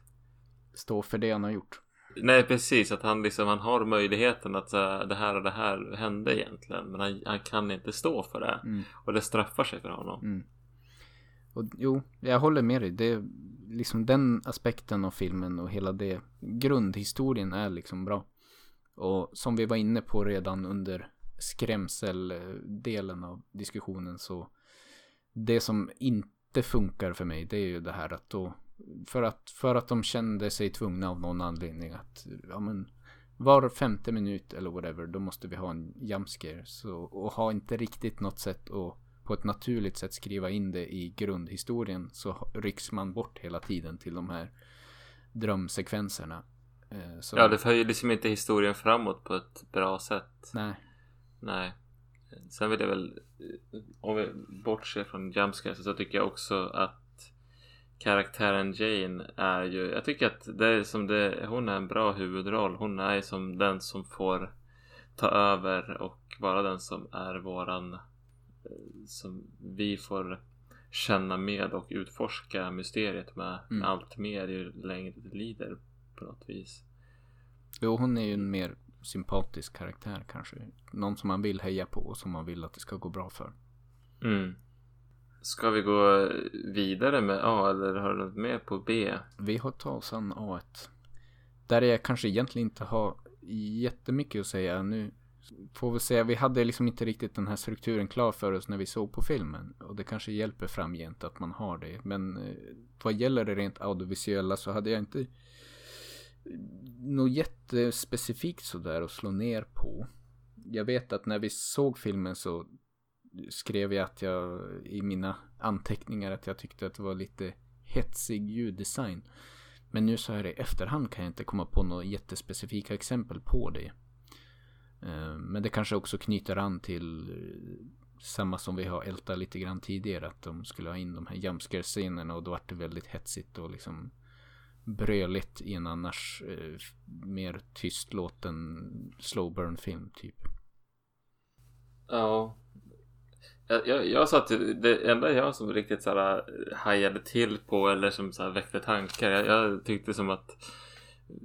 stå för det han har gjort. Nej precis, att han liksom han har möjligheten att så, det här och det här hände egentligen. Men han, han kan inte stå för det. Mm. Och det straffar sig för honom. Mm. Och jo, jag håller med dig. Det liksom den aspekten av filmen och hela det. Grundhistorien är liksom bra. Och som vi var inne på redan under skrämseldelen av diskussionen så. Det som inte funkar för mig det är ju det här att då. För att, för att de kände sig tvungna av någon anledning att. Ja men. Var femte minut eller whatever. Då måste vi ha en jumpscare. Så, och ha inte riktigt något sätt att på ett naturligt sätt skriva in det i grundhistorien så rycks man bort hela tiden till de här drömsekvenserna. Eh, så... Ja, det för ju liksom inte historien framåt på ett bra sätt. Nej. Nej. Sen vill jag väl, om vi bortser från jumpscares så tycker jag också att karaktären Jane är ju, jag tycker att det är som det, hon är en bra huvudroll. Hon är som den som får ta över och vara den som är våran som vi får känna med och utforska mysteriet med mm. allt mer ju längre det lider på något vis. Jo, hon är ju en mer sympatisk karaktär kanske. Någon som man vill heja på och som man vill att det ska gå bra för. Mm. Ska vi gå vidare med A eller har du något mer på B? Vi har tagit oss an A1. Där jag kanske egentligen inte har jättemycket att säga. Nu får vi säga, vi hade liksom inte riktigt den här strukturen klar för oss när vi såg på filmen. Och det kanske hjälper framgent att man har det. Men eh, vad gäller det rent audiovisuella så hade jag inte något jättespecifikt sådär att slå ner på. Jag vet att när vi såg filmen så skrev jag att jag i mina anteckningar att jag tyckte att det var lite hetsig ljuddesign. Men nu så här i efterhand kan jag inte komma på några jättespecifika exempel på det. Eh, men det kanske också knyter an till eh, samma som vi har ältat lite grann tidigare. Att de skulle ha in de här jumpscare scenerna och då vart det väldigt hetsigt och liksom bröligt i en annars eh, mer tystlåten slow burn film typ. Ja. Jag, jag, jag sa att det enda jag som riktigt så här eh, hajade till på eller som så här väckte tankar. Jag, jag tyckte som att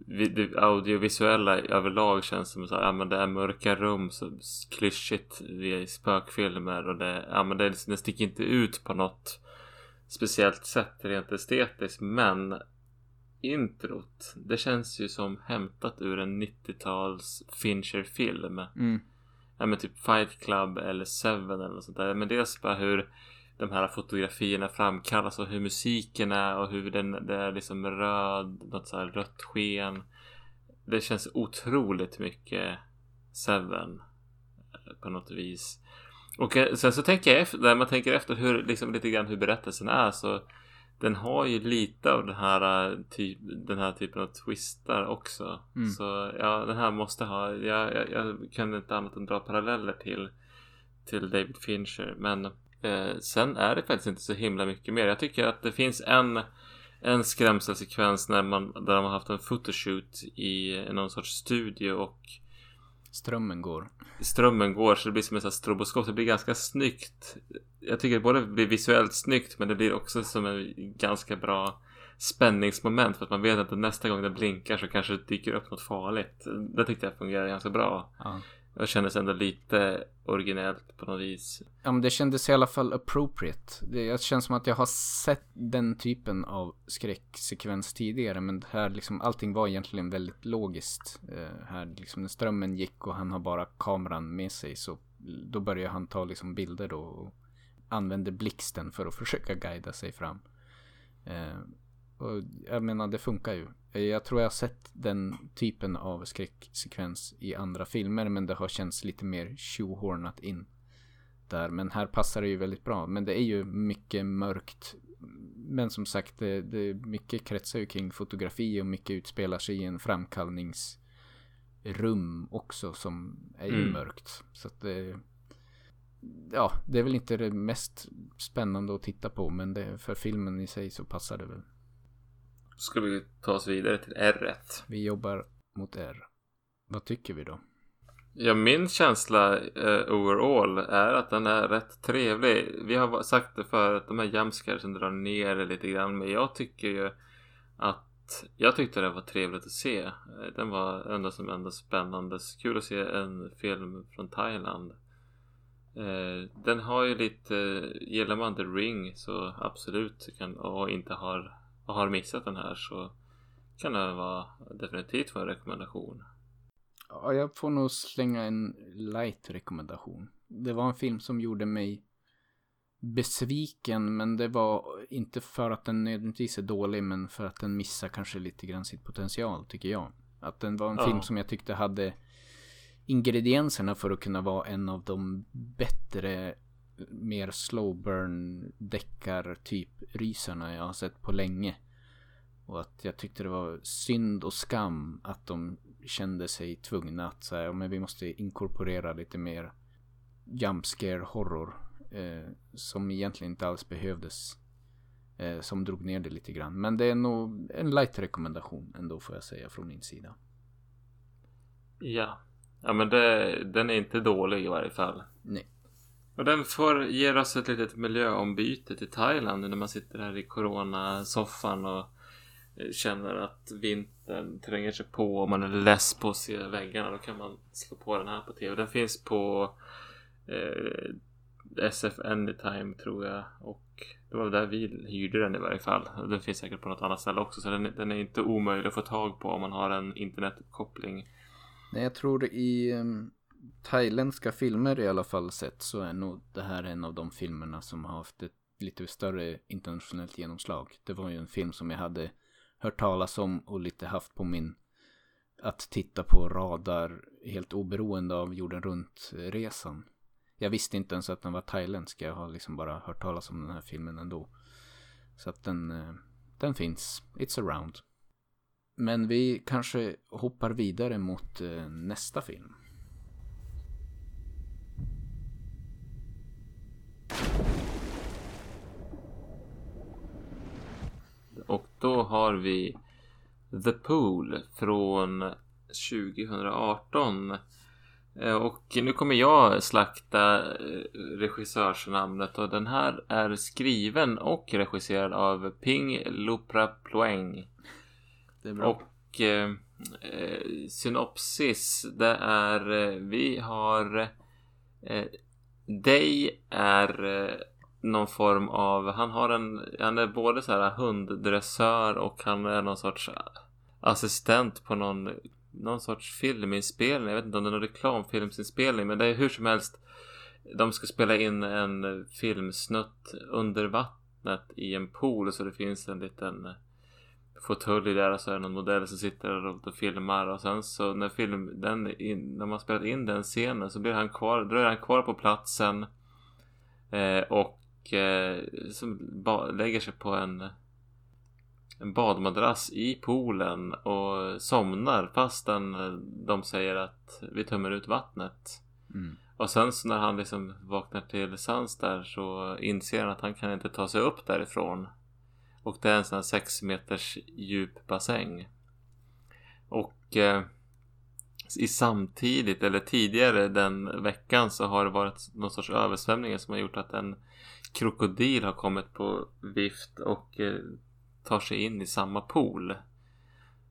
det audiovisuella överlag känns som så här, ja men det är mörka rum så klyschigt i spökfilmer och det, ja men det, det sticker inte ut på något speciellt sätt rent estetiskt men introt det känns ju som hämtat ur en 90-tals Fincher-film. Mm. Ja men typ Fight Club eller Seven eller något sånt där. Men dels bara hur de här fotografierna framkallas och hur musiken är och hur den det är liksom röd, något så här rött sken. Det känns otroligt mycket Seven eh, på något vis. Och eh, sen så tänker jag efter, när man tänker efter hur, liksom lite grann hur berättelsen är så den har ju lite av den här, eh, typ, den här typen av twistar också. Mm. Så ja, den här måste ha, jag, jag, jag kan inte annat än dra paralleller till, till David Fincher. Men Eh, sen är det faktiskt inte så himla mycket mer. Jag tycker att det finns en, en skrämselsekvens när man, där de har haft en photoshoot i någon sorts studio och Strömmen går. Strömmen går så det blir som en stroboskop. Det blir ganska snyggt. Jag tycker det både blir visuellt snyggt men det blir också som en ganska bra spänningsmoment för att man vet att nästa gång den blinkar så kanske det dyker upp något farligt. Det tyckte jag fungerade ganska bra. Ja. Det kändes ändå lite originellt på något vis. Ja men det kändes i alla fall appropriate. Det känns som att jag har sett den typen av skräcksekvens tidigare. Men här liksom allting var egentligen väldigt logiskt. Uh, här liksom när strömmen gick och han har bara kameran med sig så då börjar han ta liksom bilder då och använder blixten för att försöka guida sig fram. Uh, och jag menar det funkar ju. Jag tror jag har sett den typen av skräcksekvens i andra filmer men det har känts lite mer tjohornat in där. Men här passar det ju väldigt bra. Men det är ju mycket mörkt. Men som sagt, det, det mycket kretsar ju kring fotografi och mycket utspelar sig i en framkallningsrum också som är ju mm. mörkt. Så att det, ja, det är väl inte det mest spännande att titta på men det, för filmen i sig så passar det väl. Ska vi ta oss vidare till R. Vi jobbar mot R. Vad tycker vi då? Ja, min känsla uh, overall är att den är rätt trevlig. Vi har sagt det för att de här jumpscaresen drar ner det lite grann. Men jag tycker ju att jag tyckte det var trevligt att se. Eh, den var ändå som ändå spännande. Kul att se en film från Thailand. Uh, den har ju lite, gillar man The Ring så absolut kan, och inte har och har missat den här så kan det vara definitivt vara en rekommendation. Ja, jag får nog slänga en light rekommendation. Det var en film som gjorde mig besviken men det var inte för att den nödvändigtvis är dålig men för att den missar kanske lite grann sitt potential tycker jag. Att den var en ja. film som jag tyckte hade ingredienserna för att kunna vara en av de bättre mer slow burn deckar typ rysarna jag har sett på länge. Och att jag tyckte det var synd och skam att de kände sig tvungna att säga, men vi måste inkorporera lite mer jump scare horror. Eh, som egentligen inte alls behövdes. Eh, som drog ner det lite grann. Men det är nog en light rekommendation ändå får jag säga från min sida. Ja. Ja men det, den är inte dålig i varje fall. Nej. Och den får ge oss ett litet miljöombyte till Thailand när man sitter här i coronasoffan och eh, känner att vintern tränger sig på och man är less på att se väggarna. Då kan man slå på den här på tv. Den finns på eh, SF Anytime tror jag. Och det var där vi hyrde den i varje fall. Den finns säkert på något annat ställe också. Så den, den är inte omöjlig att få tag på om man har en internetuppkoppling. Nej, jag tror i um, thailändska filmer i alla fall sett så är nog det här en av de filmerna som har haft ett lite större internationellt genomslag. Det var ju en film som jag hade hört talas om och lite haft på min att titta på radar helt oberoende av jorden runt-resan. Eh, jag visste inte ens att den var thailändsk. Jag har liksom bara hört talas om den här filmen ändå. Så att den, eh, den finns. It's around. Men vi kanske hoppar vidare mot eh, nästa film. Och då har vi The Pool från 2018. Eh, och nu kommer jag slakta eh, regissörsnamnet och den här är skriven och regisserad av Ping Lopra Ploeng. Det är bra. Och eh, eh synopsis det är eh, vi har eh, Day är eh, någon form av, han har en, han är både så här hunddressör och han är någon sorts assistent på någon, någon sorts filminspelning. Jag vet inte om det är någon reklamfilmsinspelning men det är hur som helst. De ska spela in en filmsnutt under vattnet i en pool så det finns en liten fåtölj där och så är det någon modell som sitter och, filmar och sen så när film, den, in, när man spelat in den scenen så blir han kvar, dröjer han kvar på platsen eh, och eh, som lägger sig på en, en badmadrass i poolen och somnar fastän de säger att vi tömmer ut vattnet. Mm. Och sen så när han liksom vaknar till sans där så inser han att han kan inte ta sig upp därifrån. Och det är en sån här 6 meters djup bassäng. Och eh, i samtidigt eller tidigare den veckan så har det varit någon sorts översvämningar som har gjort att en krokodil har kommit på vift och eh, tar sig in i samma pool.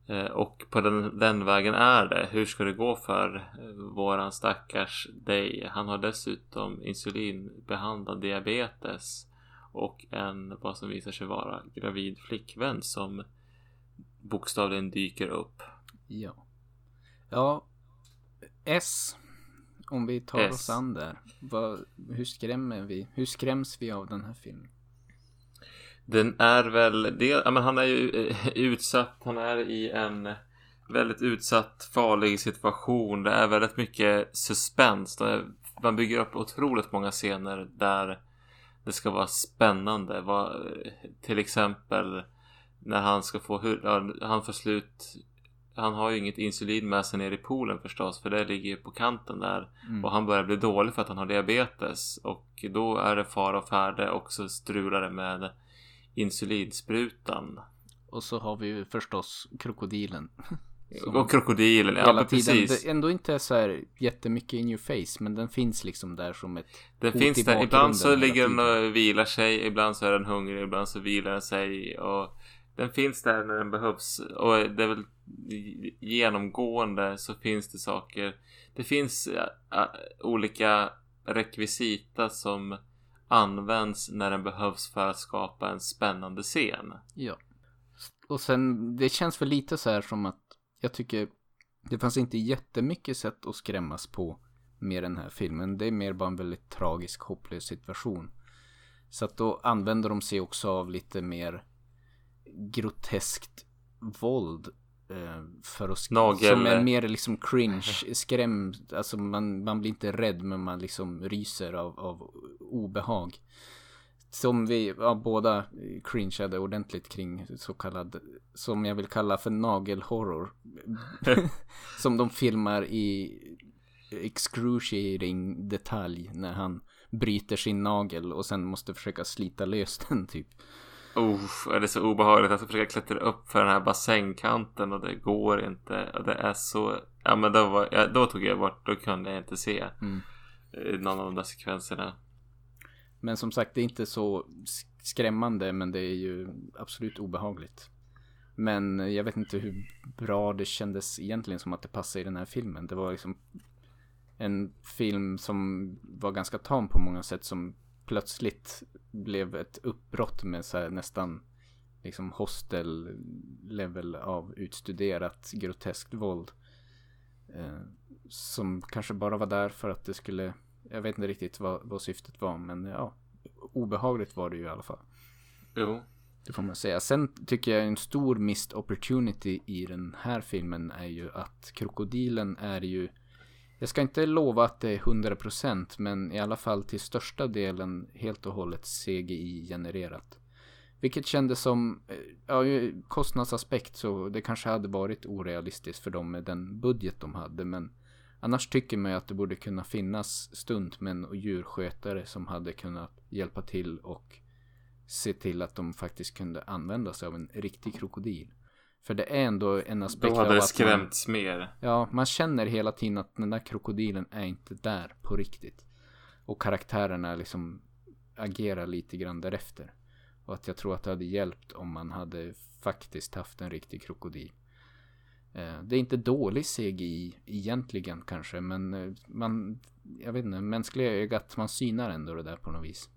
Eh, och på den, den vägen är det. Hur ska det gå för eh, våran stackars Day? Han har dessutom insulinbehandlad diabetes och en vad som visar sig vara gravid flickvän som bokstavligen dyker upp. Ja. Ja. S. Om vi tar S. oss an där. Vad, hur skrämmer vi? Hur skräms vi av den här filmen? Den är väl, det, ja, men han är ju eh, utsatt, han är i en väldigt utsatt, farlig situation. Det är väldigt mycket suspens. Man bygger upp otroligt många scener där det ska vara spännande. Vad, till exempel när han ska få, han får slut han har ju inget insulin med sig ner i poolen förstås för det ligger ju på kanten där Mm. och han börjar bli dålig för att han har diabetes och då är det fara och färde och så strular det med insulinsprutan Och så har vi ju förstås krokodilen. Som och krokodilen, ja precis. det ändå inte så här jättemycket in your face. Men den finns liksom där som ett Den finns där. Ibland så ligger den och vilar sig. Ibland så är den hungrig. Ibland så vilar den sig. Och den finns där när den behövs. Och det är väl genomgående så finns det saker. Det finns olika rekvisita som används när den behövs för att skapa en spännande scen. Ja. Och sen, det känns väl lite så här som att jag tycker det fanns inte jättemycket sätt att skrämmas på med den här filmen. Det är mer bara en väldigt tragisk, hopplös situation. Så att då använder de sig också av lite mer groteskt våld. Eh, för att Nagel- Som är mer liksom cringe, skräm. Alltså man, man blir inte rädd men man liksom ryser av, av obehag. Som vi ja, båda cringeade ordentligt kring så kallad, som jag vill kalla för nagelhorror. som de filmar i excruciating detalj när han bryter sin nagel och sen måste försöka slita lös den typ. Uff, är det så obehagligt att försöka klättra upp för den här bassängkanten och det går inte. Och det är så... Ja men då, var, ja, då tog jag bort, då kunde jag inte se Mm. eh, någon av de där sekvenserna. Men som sagt, det är inte så skrämmande, men det är ju absolut obehagligt. Men jag vet inte hur bra det kändes egentligen som att det passade i den här filmen. Det var liksom en film som var ganska tam på många sätt som plötsligt blev ett uppbrott med så här nästan liksom hostel level av utstuderat groteskt våld. Eh, som kanske bara var där för att det skulle, jag vet inte riktigt vad, vad syftet var men ja, obehagligt var det ju i alla fall. Jo. Det får man säga. Sen tycker jag en stor missed opportunity i den här filmen är ju att krokodilen är ju jag ska inte lova att det är 100% men i alla fall till största delen helt och hållet CGI-genererat. Vilket kändes som, eh, ja, kostnadsaspekt så det kanske hade varit orealistiskt för dem med den budget de hade men annars tycker man ju att det borde kunna finnas stuntmän och djurskötare som hade kunnat hjälpa till och se till att de faktiskt kunde använda sig av en riktig krokodil. För det är ändå en aspekt Då hade av det att man, skrämts mer. Ja, man känner hela tiden att den där krokodilen är inte där på riktigt. Och karaktärerna liksom agerar lite grann därefter. Och att jag tror att det hade hjälpt om man hade faktiskt haft en riktig krokodil. Eh, Det är inte dålig CGI egentligen kanske, men eh, man, jag vet inte, mänskliga ögat, man synar ändå det där på något vis.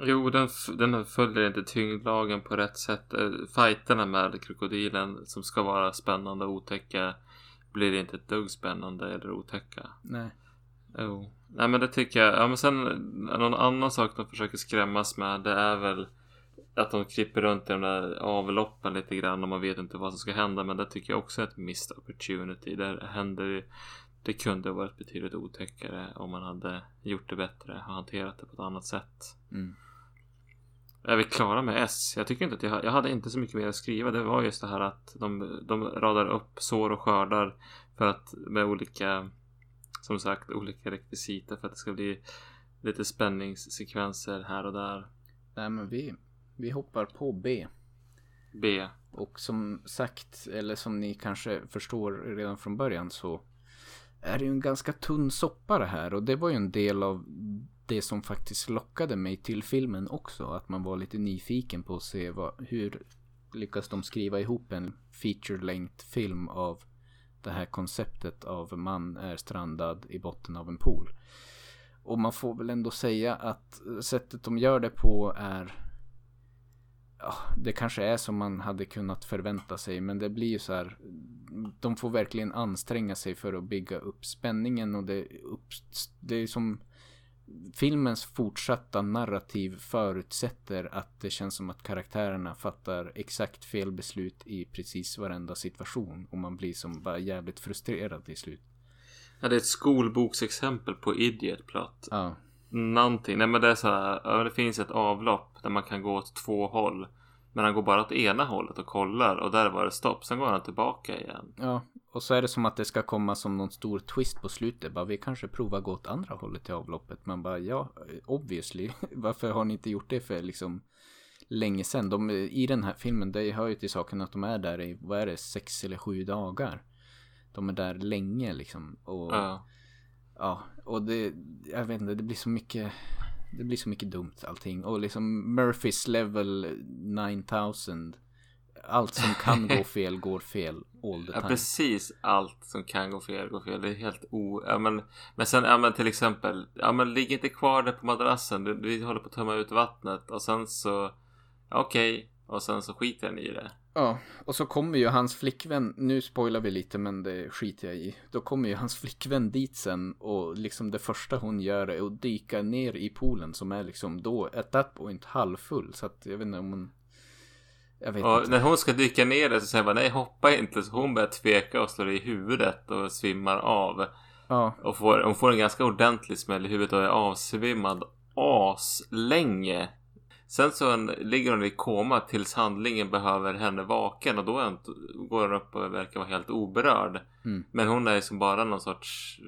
Jo, den, den följer inte tyngdlagen på rätt sätt. Eh, Fighterna med krokodilen som ska vara spännande och otäcka blir inte ett dugg spännande eller otäcka. Nej. Jo. Nej men det tycker jag. Ja men sen någon annan sak de försöker skrämmas med det är väl att de klipper runt i de där avloppen lite grann och man vet inte vad som ska hända. Men det tycker jag också är ett missed opportunity. Där händer det, det kunde ha varit betydligt otäckare om man hade gjort det bättre och hanterat det på ett annat sätt. Mm. Är vi klara med S? Jag tycker inte att jag, jag hade inte så mycket mer att skriva. Det var just det här att de, de radar upp sår och skördar för att med olika som sagt olika rekvisita för att det ska bli lite spänningssekvenser här och där. Nej men vi, vi hoppar på B. B. Och som sagt, eller som ni kanske förstår redan från början så är det ju en ganska tunn soppa det här. Och det var ju en del av det som faktiskt lockade mig till filmen också. Att man var lite nyfiken på att se vad, hur lyckas de skriva ihop en feature length film av det här konceptet av man är strandad i botten av en pool. Och man får väl ändå säga att sättet de gör det på är ja, det kanske är som man hade kunnat förvänta sig men det blir ju så här de får verkligen anstränga sig för att bygga upp spänningen och det, upp, det är som filmens fortsatta narrativ förutsätter att det känns som att karaktärerna fattar exakt fel beslut i precis varenda situation och man blir som bara jävligt frustrerad till slut. Ja, det är ett skolboksexempel på idiot plot. Ja. Någonting. Nej men det är så här. Det finns ett avlopp där man kan gå åt två håll. Men han går bara åt ena hållet och kollar och där var det stopp. Sen går han tillbaka igen. Ja, och så är det som att det ska komma som någon stor twist på slutet. Bara vi kanske provar gå åt andra hållet i avloppet. Man bara ja, obviously. Varför har ni inte gjort det för liksom länge sedan? De, I den här filmen, det hör ju till saken att de är där i, vad är det, sex eller sju dagar. De är där länge liksom. Och, Ja. Ja, och det, jag vet inte, det blir så mycket, det blir så mycket dumt allting. Och liksom Murphys level 9000. Allt som kan gå fel går fel all the Ja, time. precis allt som kan gå fel går fel. Det är helt o... Ja, men, men sen, ja men till exempel. Ja men ligg inte kvar där på madrassen. Du, vi håller på att tömma ut vattnet. Och sen så... ja, Okej. Och sen så skiter den i det. Ja, och så kommer ju hans flickvän, nu spoilar vi lite men det skiter jag i. Då kommer ju hans flickvän dit sen och liksom det första hon gör är att dyka ner i poolen som är liksom då, at that point, halvfull. Så att jag vet inte om hon... Jag vet Och inte. när hon ska dyka ner det så säger bara nej hoppa inte. Så hon börjar tveka och slår i huvudet och svimmar av. Ja, Och får, hon får en ganska ordentlig smäll i huvudet och är avsvimmad aslänge. Sen så en, ligger hon i koma tills handlingen behöver henne vaken och då går hon upp och verkar vara helt oberörd. Mm. Men hon är som bara någon sorts,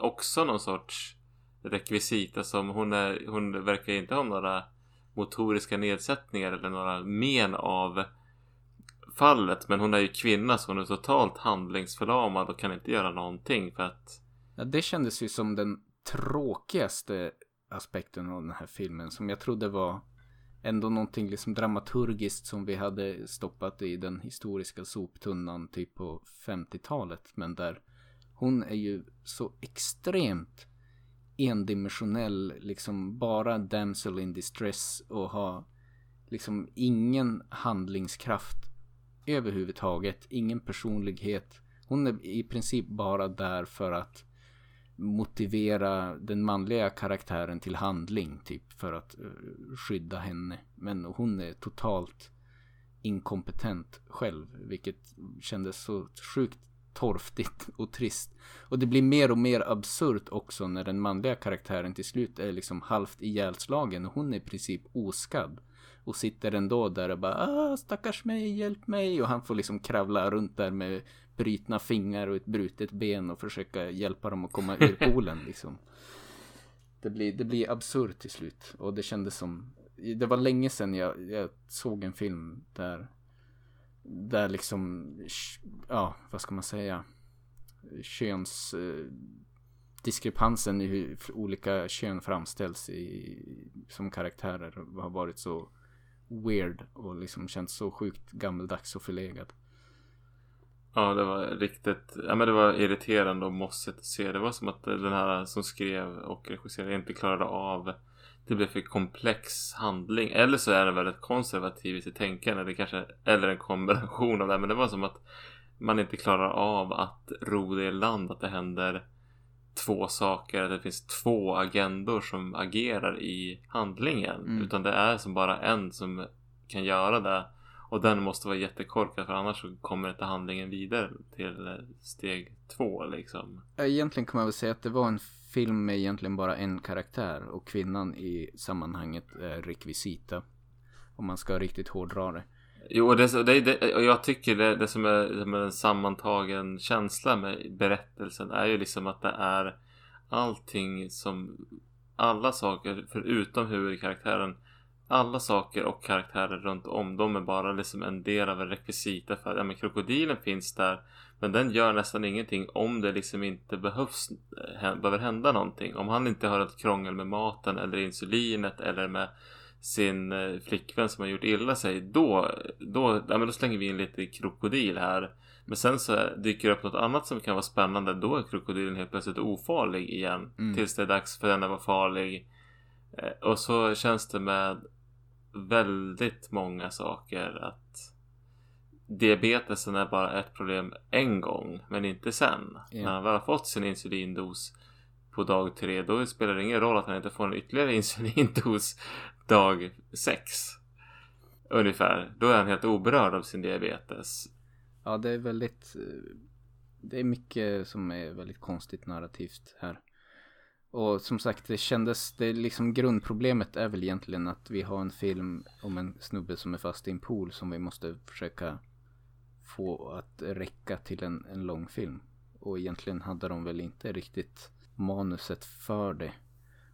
också någon sorts rekvisita som hon är, hon verkar inte ha några motoriska nedsättningar eller några men av fallet. Men hon är ju kvinna så hon är totalt handlingsförlamad och kan inte göra någonting för att Ja, det kändes ju som den tråkigaste aspekten av den här filmen. Som jag trodde var ändå någonting liksom dramaturgiskt som vi hade stoppat i den historiska soptunnan typ på 50-talet. Men där hon är ju så extremt endimensionell, liksom bara damsel in distress och har liksom ingen handlingskraft överhuvudtaget, ingen personlighet. Hon är i princip bara där för att motivera den manliga karaktären till handling typ för att eh, skydda henne. Men hon är totalt inkompetent själv, vilket kändes så sjukt torftigt och trist. Och det blir mer och mer absurt också när den manliga karaktären till slut är liksom halvt ihjälslagen och hon är i princip oskadd. Och sitter ändå där och bara ah, stackars mig, hjälp mig. Och han får liksom kravla runt där med brytna fingrar och ett brutet ben och försöka hjälpa dem att komma ur poolen liksom. Det blir, det blir absurt till slut. Och det kändes som, det var länge sedan jag, jag såg en film där, där liksom, ja, vad ska man säga, köns eh, diskrepansen i hur olika kön framställs i, som karaktärer har varit så weird och liksom känts så sjukt gammeldags och förlegad. Ja, det var riktigt, ja men det var irriterande och mossigt att se. Det var som att den här som skrev och regisserade inte klarade av det blev för komplex handling. Eller så är den väldigt konservativ i sitt tänkande. Det kanske, eller en kombination av det. Men det var som att man inte klarar av att ro det i land. Att det händer två saker. Att det finns två agendor som agerar i handlingen. Mm. Utan det är som bara en som kan göra det. Och den måste vara jättekorkad för annars så kommer inte handlingen vidare till eh, steg två liksom. Egentligen kan man väl säga att det var en film med egentligen bara en karaktär och kvinnan i sammanhanget är rekvisita. Om man ska riktigt hårdra det. Jo, och, det, det, det, och jag tycker det, det som är, som är en sammantagen känsla med berättelsen är ju liksom att det är allting som alla saker förutom huvudkaraktären alla saker och karaktärer runt om dem är bara liksom en del av en rekvisita för att ja, men krokodilen finns där men den gör nästan ingenting om det liksom inte behövs hä- behöver hända någonting om han inte har ett krångel med maten eller insulinet eller med sin eh, flickvän som har gjort illa sig. Då, då, ja, men då slänger vi in lite krokodil här. Men sen så dyker det upp något annat som kan vara spännande. Då är krokodilen helt plötsligt ofarlig igen. Mm. Tills det är dags för den att vara farlig. Eh, Och så känns det med väldigt många saker att diabetesen är bara ett problem en gång men inte sen. Ja. När han väl har fått sin insulindos på dag tre då spelar det ingen roll att han inte får en ytterligare insulindos dag sex. Ungefär. Då är han helt oberörd av sin diabetes. Ja, det är väldigt... eh, Det är mycket som är väldigt konstigt narrativt här. Och som sagt, det kändes... Det liksom grundproblemet är väl egentligen att vi har en film om en snubbe som är fast i en pool som vi måste försöka få att räcka till en, en lång film. Och egentligen hade de väl inte riktigt manuset för det.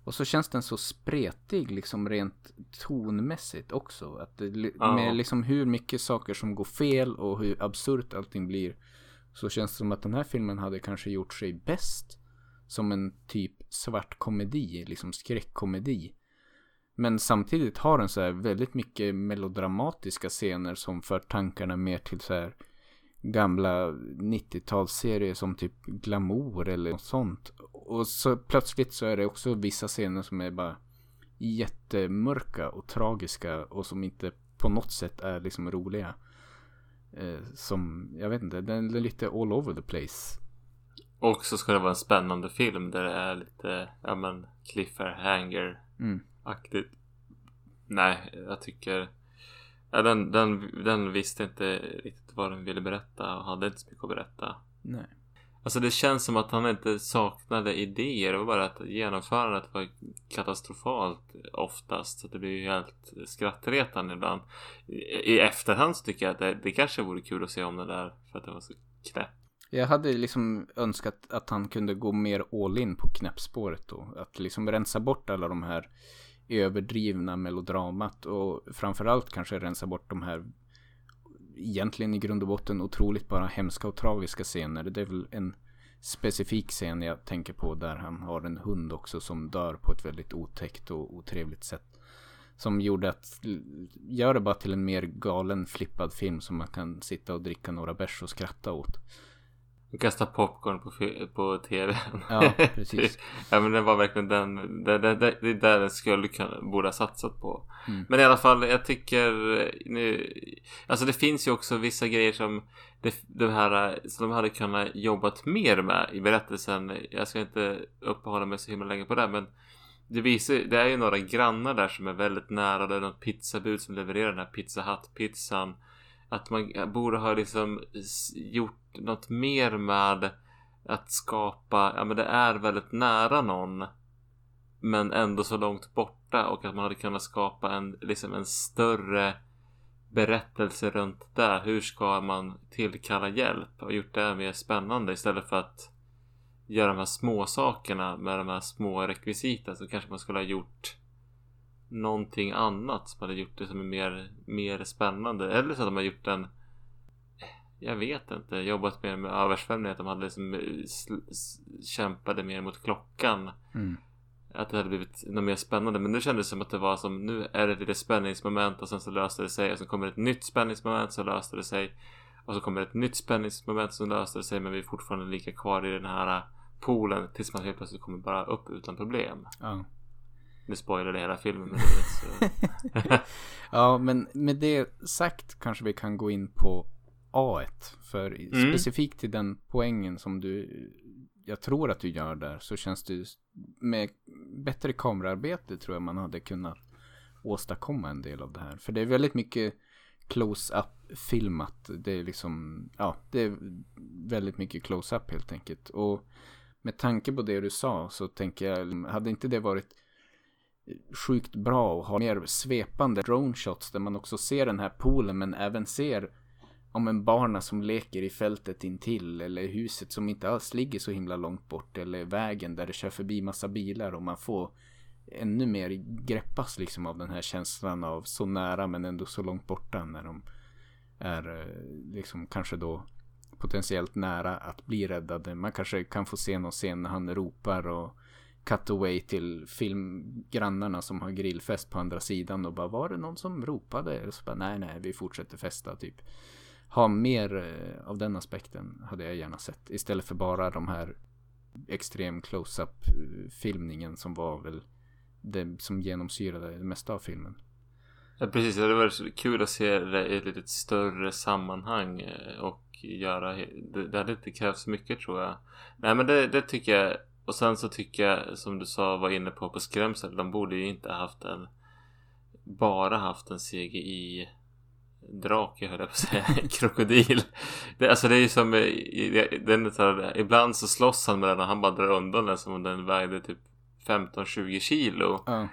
Och så känns den så spretig liksom rent tonmässigt också. Att det, Ja. Med liksom hur mycket saker som går fel och hur absurt allting blir. Så känns det som att den här filmen hade kanske gjort sig bäst. Som en typ svart komedi, liksom skräckkomedi. Men samtidigt har den så här väldigt mycket melodramatiska scener som för tankarna mer till så här gamla 90-talsserier som typ Glamour eller något sånt. Och så plötsligt så är det också vissa scener som är bara jättemörka och tragiska och som inte på något sätt är liksom roliga. Eh, som, jag vet inte, den är lite all over the place. Och så ska det vara en spännande film där det är lite, ja men, cliffhanger Mm. Nej, jag tycker ja, den, den, den visste inte riktigt vad den ville berätta och hade inte så mycket att berätta. Nej. Alltså det känns som att han inte saknade idéer. Det var bara att genomförandet var katastrofalt oftast. Så det blir ju helt skrattretande ibland. I, I efterhand så tycker jag att det, det kanske vore kul att se om det där. För att det var så knäppt. Jag hade liksom önskat att han kunde gå mer all in på knäppspåret då. Att liksom rensa bort alla de här överdrivna melodramat och framförallt kanske rensa bort de här egentligen i grund och botten otroligt bara hemska och tragiska scener. Det är väl en specifik scen jag tänker på där han har en hund också som dör på ett väldigt otäckt och otrevligt sätt. Som gjorde att, gör det bara till en mer galen flippad film som man kan sitta och dricka några bärs och skratta åt. Kasta popcorn på, på tvn. Ja, precis. ja men det var verkligen den. Det, det, det, det är där den skulle kunna, borde ha satsat på. Mm. Men i alla fall, jag tycker nu. Alltså det finns ju också vissa grejer som det, de här som de hade kunnat jobbat mer med i berättelsen. Jag ska inte uppehålla mig så himla länge på det, men det visar det är ju några grannar där som är väldigt nära. Det är något pizzabud som levererar den här Pizza Hut-pizzan. Att man borde ha liksom gjort något mer med att skapa, ja men det är väldigt nära någon. Men ändå så långt borta och att man hade kunnat skapa en, liksom en större berättelse runt det. Hur ska man tillkalla hjälp? Och gjort det mer spännande istället för att göra de här små sakerna med de här små rekvisiten så kanske man skulle ha gjort någonting annat som hade gjort det som är mer, mer spännande. Eller så att de har gjort en jag vet inte, jobbat mer med översvämning, att de hade liksom eh, kämpade mer mot klockan. Mm. Att det hade blivit något mer spännande. Men nu kändes det som att det var som nu är det ett litet spänningsmoment och sen så löste det sig. Och så kommer ett nytt spänningsmoment så löste det sig. Och så kommer ett nytt spänningsmoment som löste det sig. Men vi är fortfarande lika kvar i den här äh, poolen tills man helt plötsligt kommer bara upp utan problem. Ja. Nu spoilar det hela filmen. Men det ja, men med det sagt kanske vi kan gå in på A1. För Mm. specifikt till den poängen som du, jag tror att du gör där, så känns det med bättre kamerarbete tror jag man hade kunnat åstadkomma en del av det här. För det är väldigt mycket close-up filmat. Det är liksom, ja, det är väldigt mycket close-up helt enkelt. Och med tanke på det du sa så tänker jag, hade inte det varit sjukt bra att ha mer svepande drone shots där man också ser den här poolen men även ser om en barna som leker i fältet intill eller huset som inte alls ligger så himla långt bort eller vägen där det kör förbi massa bilar och man får ännu mer greppas liksom av den här känslan av så nära men ändå så långt borta när de är eh, liksom kanske då potentiellt nära att bli räddade. Man kanske kan få se någon scen när han ropar och Cutaway till filmgrannarna som har grillfest på andra sidan och bara var det någon som ropade? Och så bara nej nej vi fortsätter festa typ. Ha mer eh, av den aspekten hade jag gärna sett istället för bara de här extrem close-up eh, filmningen som var väl det som genomsyrade det mesta av filmen. Ja, precis, det hade varit kul att se det i ett lite större sammanhang eh, och göra det, det hade inte krävts mycket tror jag. Nej men det, det tycker jag och sen så tycker jag som du sa var inne på på skrämsel. De borde ju inte haft en bara haft en CGI drake höll jag på att säga. Krokodil. Det, alltså det är ju som eh, den, ibland så slåss han med den och han bara drar undan den som om den vägde typ 15-20 kilo. Mm.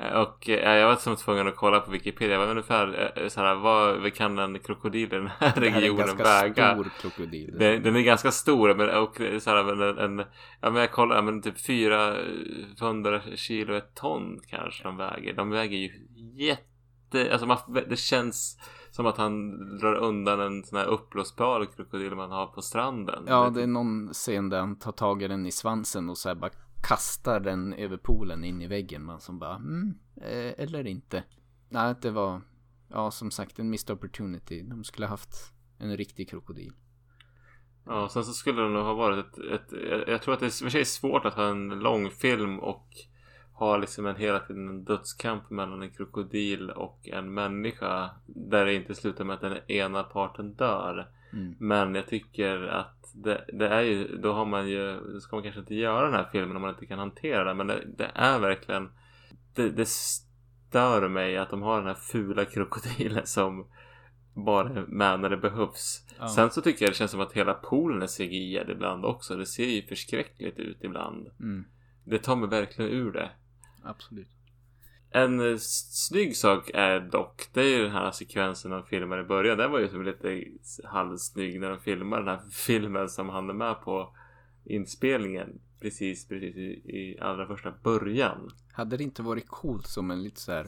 Och ja, jag var som tvungen att kolla på Wikipedia. Jag var ungefär eh, så här, vad kan en krokodil i den här regionen väga? Det är en ganska stor krokodil. Den, den, är ganska stor. Men, och så här, en, en, ja, men jag kollade, men typ 400 kilo, ett ton kanske de väger. De väger ju jätte, alltså man, det känns som att han drar undan en sån här uppblåsbar krokodil man har på stranden. Ja, det är någon scen där han tar tag i den i svansen och så här bara kastar den över poolen in i väggen. Man som bara, mm, eh, eller inte. Nej, det var, ja som sagt en missed opportunity. De skulle haft en riktig krokodil. Ja, sen så skulle det nog ha varit ett, ett jag tror att det är, för sig är svårt att ha en långfilm och ha liksom en hela tiden en dödskamp mellan en krokodil och en människa. Där det inte slutar med att den ena parten dör. Mm. Men jag tycker att det, det, är ju, då har man ju, då ska man kanske inte göra den här filmen om man inte kan hantera det. Men det, det är verkligen, det, det stör mig att de har den här fula krokodilen som bara med när det behövs. Ja. Sen så tycker jag det känns som att hela poolen är CGI ibland också. Det ser ju förskräckligt ut ibland. Mm. Det tar mig verkligen ur det. Absolut. En eh, snygg sak är dock, det är ju den här sekvensen de filmar i början. Den var ju som lite halvsnygg när de filmar den här filmen som han är med på inspelningen. Precis, precis i, i allra första början. Hade det inte varit coolt som en lite så här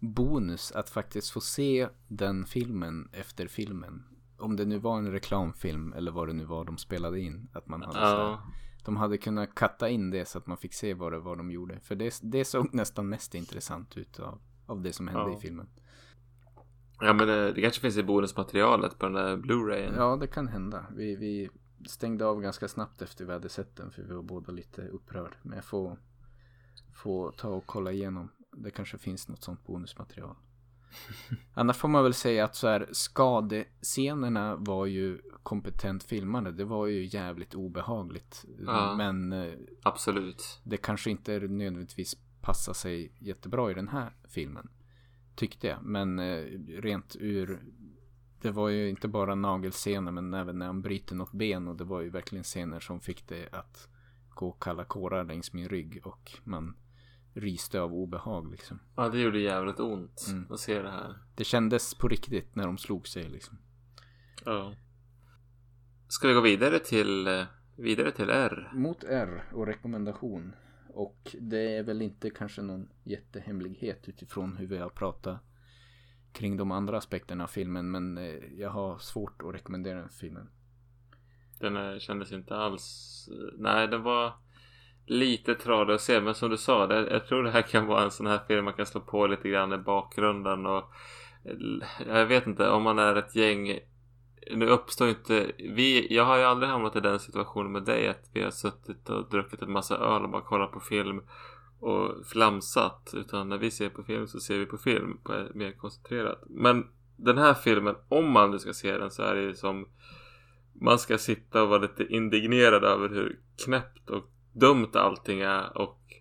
bonus att faktiskt få se den filmen efter filmen? Om det nu var en reklamfilm eller vad det nu var de spelade in. Att man hade ja. så här, de hade kunnat katta in det så att man fick se vad det var de gjorde. För det, det såg nästan mest intressant ut av, av det som hände ja. i filmen. Ja men det, det, kanske finns i bonusmaterialet på den där Blu-rayen. Ja det kan hända. Vi, vi stängde av ganska snabbt efter vi hade sett den för vi var båda lite upprörd. Men jag får, får ta och kolla igenom. Det kanske finns något sånt bonusmaterial. Annars får man väl säga att så här skadescenerna var ju kompetent filmade. Det var ju jävligt obehagligt. Ja, men eh, absolut. Det kanske inte nödvändigtvis passar sig jättebra i den här filmen. Tyckte jag. Men eh, rent ur det var ju inte bara nagelscener men även när han bryter något ben och det var ju verkligen scener som fick det att gå kalla kårar längs min rygg och man ryste av obehag liksom. Ja, det gjorde jävligt ont mm. att se det här. Det kändes på riktigt när de slog sig liksom. Ja. Ska vi gå vidare till, eh, vidare till R? Mot R och rekommendation. Och det är väl inte kanske någon jättehemlighet utifrån hur vi har pratat kring de andra aspekterna av filmen. Men eh, jag har svårt att rekommendera den filmen. Den kändes inte alls... Nej, den var lite tradig att se men som du sa, det, jag tror det här kan vara en sån här film man kan slå på lite grann i bakgrunden och eh, jag vet inte om man är ett gäng nu uppstår inte vi, jag har ju aldrig hamnat i den situationen med dig att vi har suttit och druckit en massa öl och bara kollat på film och flamsat utan när vi ser på film så ser vi på film på mer koncentrerat. Men den här filmen om man nu ska se den så är det ju som man ska sitta och vara lite indignerad över hur knäppt och dumt allting är och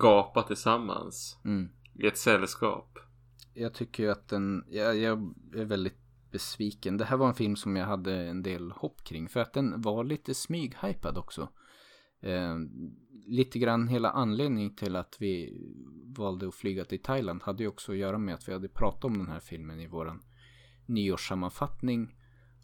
gapa tillsammans. Mm. I ett sällskap. Jag tycker ju att den, jag, jag, är väldigt besviken. Det här var en film som jag hade en del hopp kring. För att den var lite smyghypad också. Eh, lite grann hela anledningen till att vi valde att flyga till Thailand hade ju också att göra med att vi hade pratat om den här filmen i våran nyårssammanfattning.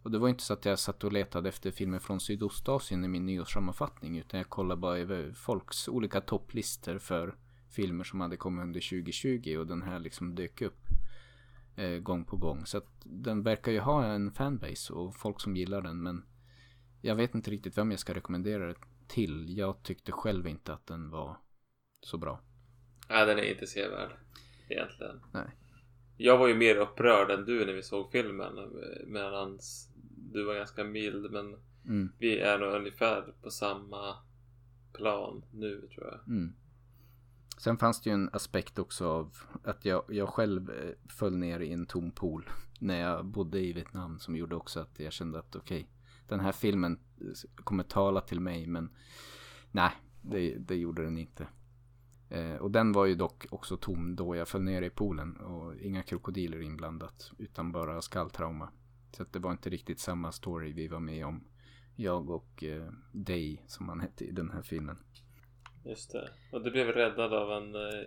Och det var inte så att jag satt och letade efter filmer från Sydostasien i min nyårssammanfattning. Utan jag kollade bara över folks olika topplistor för filmer som hade kommit under 2020. Och den här liksom dök upp eh, gång på gång. Så att den verkar ju ha en fanbase och folk som gillar den. Men jag vet inte riktigt vem jag ska rekommendera det till. Jag tyckte själv inte att den var så bra. Nej, den är inte sevärd. Egentligen. Nej. Jag var ju mer upprörd än du när vi såg filmen. Medan du var ganska mild. Men Mm. vi är nog ungefär på samma plan nu tror jag. Mm. Sen fanns det ju en aspekt också av att jag, jag själv eh, föll ner i en tom pool när jag bodde i Vietnam som gjorde också att jag kände att okej, den här filmen kommer tala till mig men nej, det, det gjorde den inte. Eh, och den var ju dock också tom då jag föll ner i poolen och inga krokodiler inblandat utan bara skalltrauma. Så att det var inte riktigt samma story vi var med om. Jag och eh, Day som han hette i den här filmen. Just det. Och du blev räddad av en eh,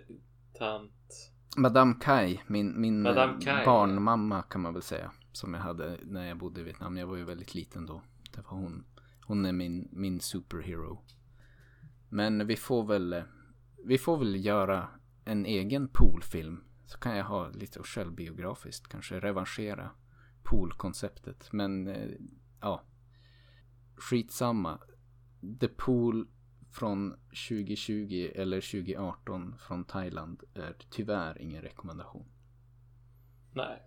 tant. Madame Kai, min, min Madame eh, Kai. barnmamma kan man väl säga. Som jag hade när jag bodde i Vietnam. Jag var ju väldigt liten då. Det var hon. Hon är min, min superhero. Men vi får väl, eh, vi får väl göra en egen poolfilm. Så kan jag ha lite självbiografiskt. Kanske revanschera poolkonceptet. Men eh, ja. Skitsamma. The Pool från 2020 eller 2018 från Thailand är tyvärr ingen rekommendation. Nej.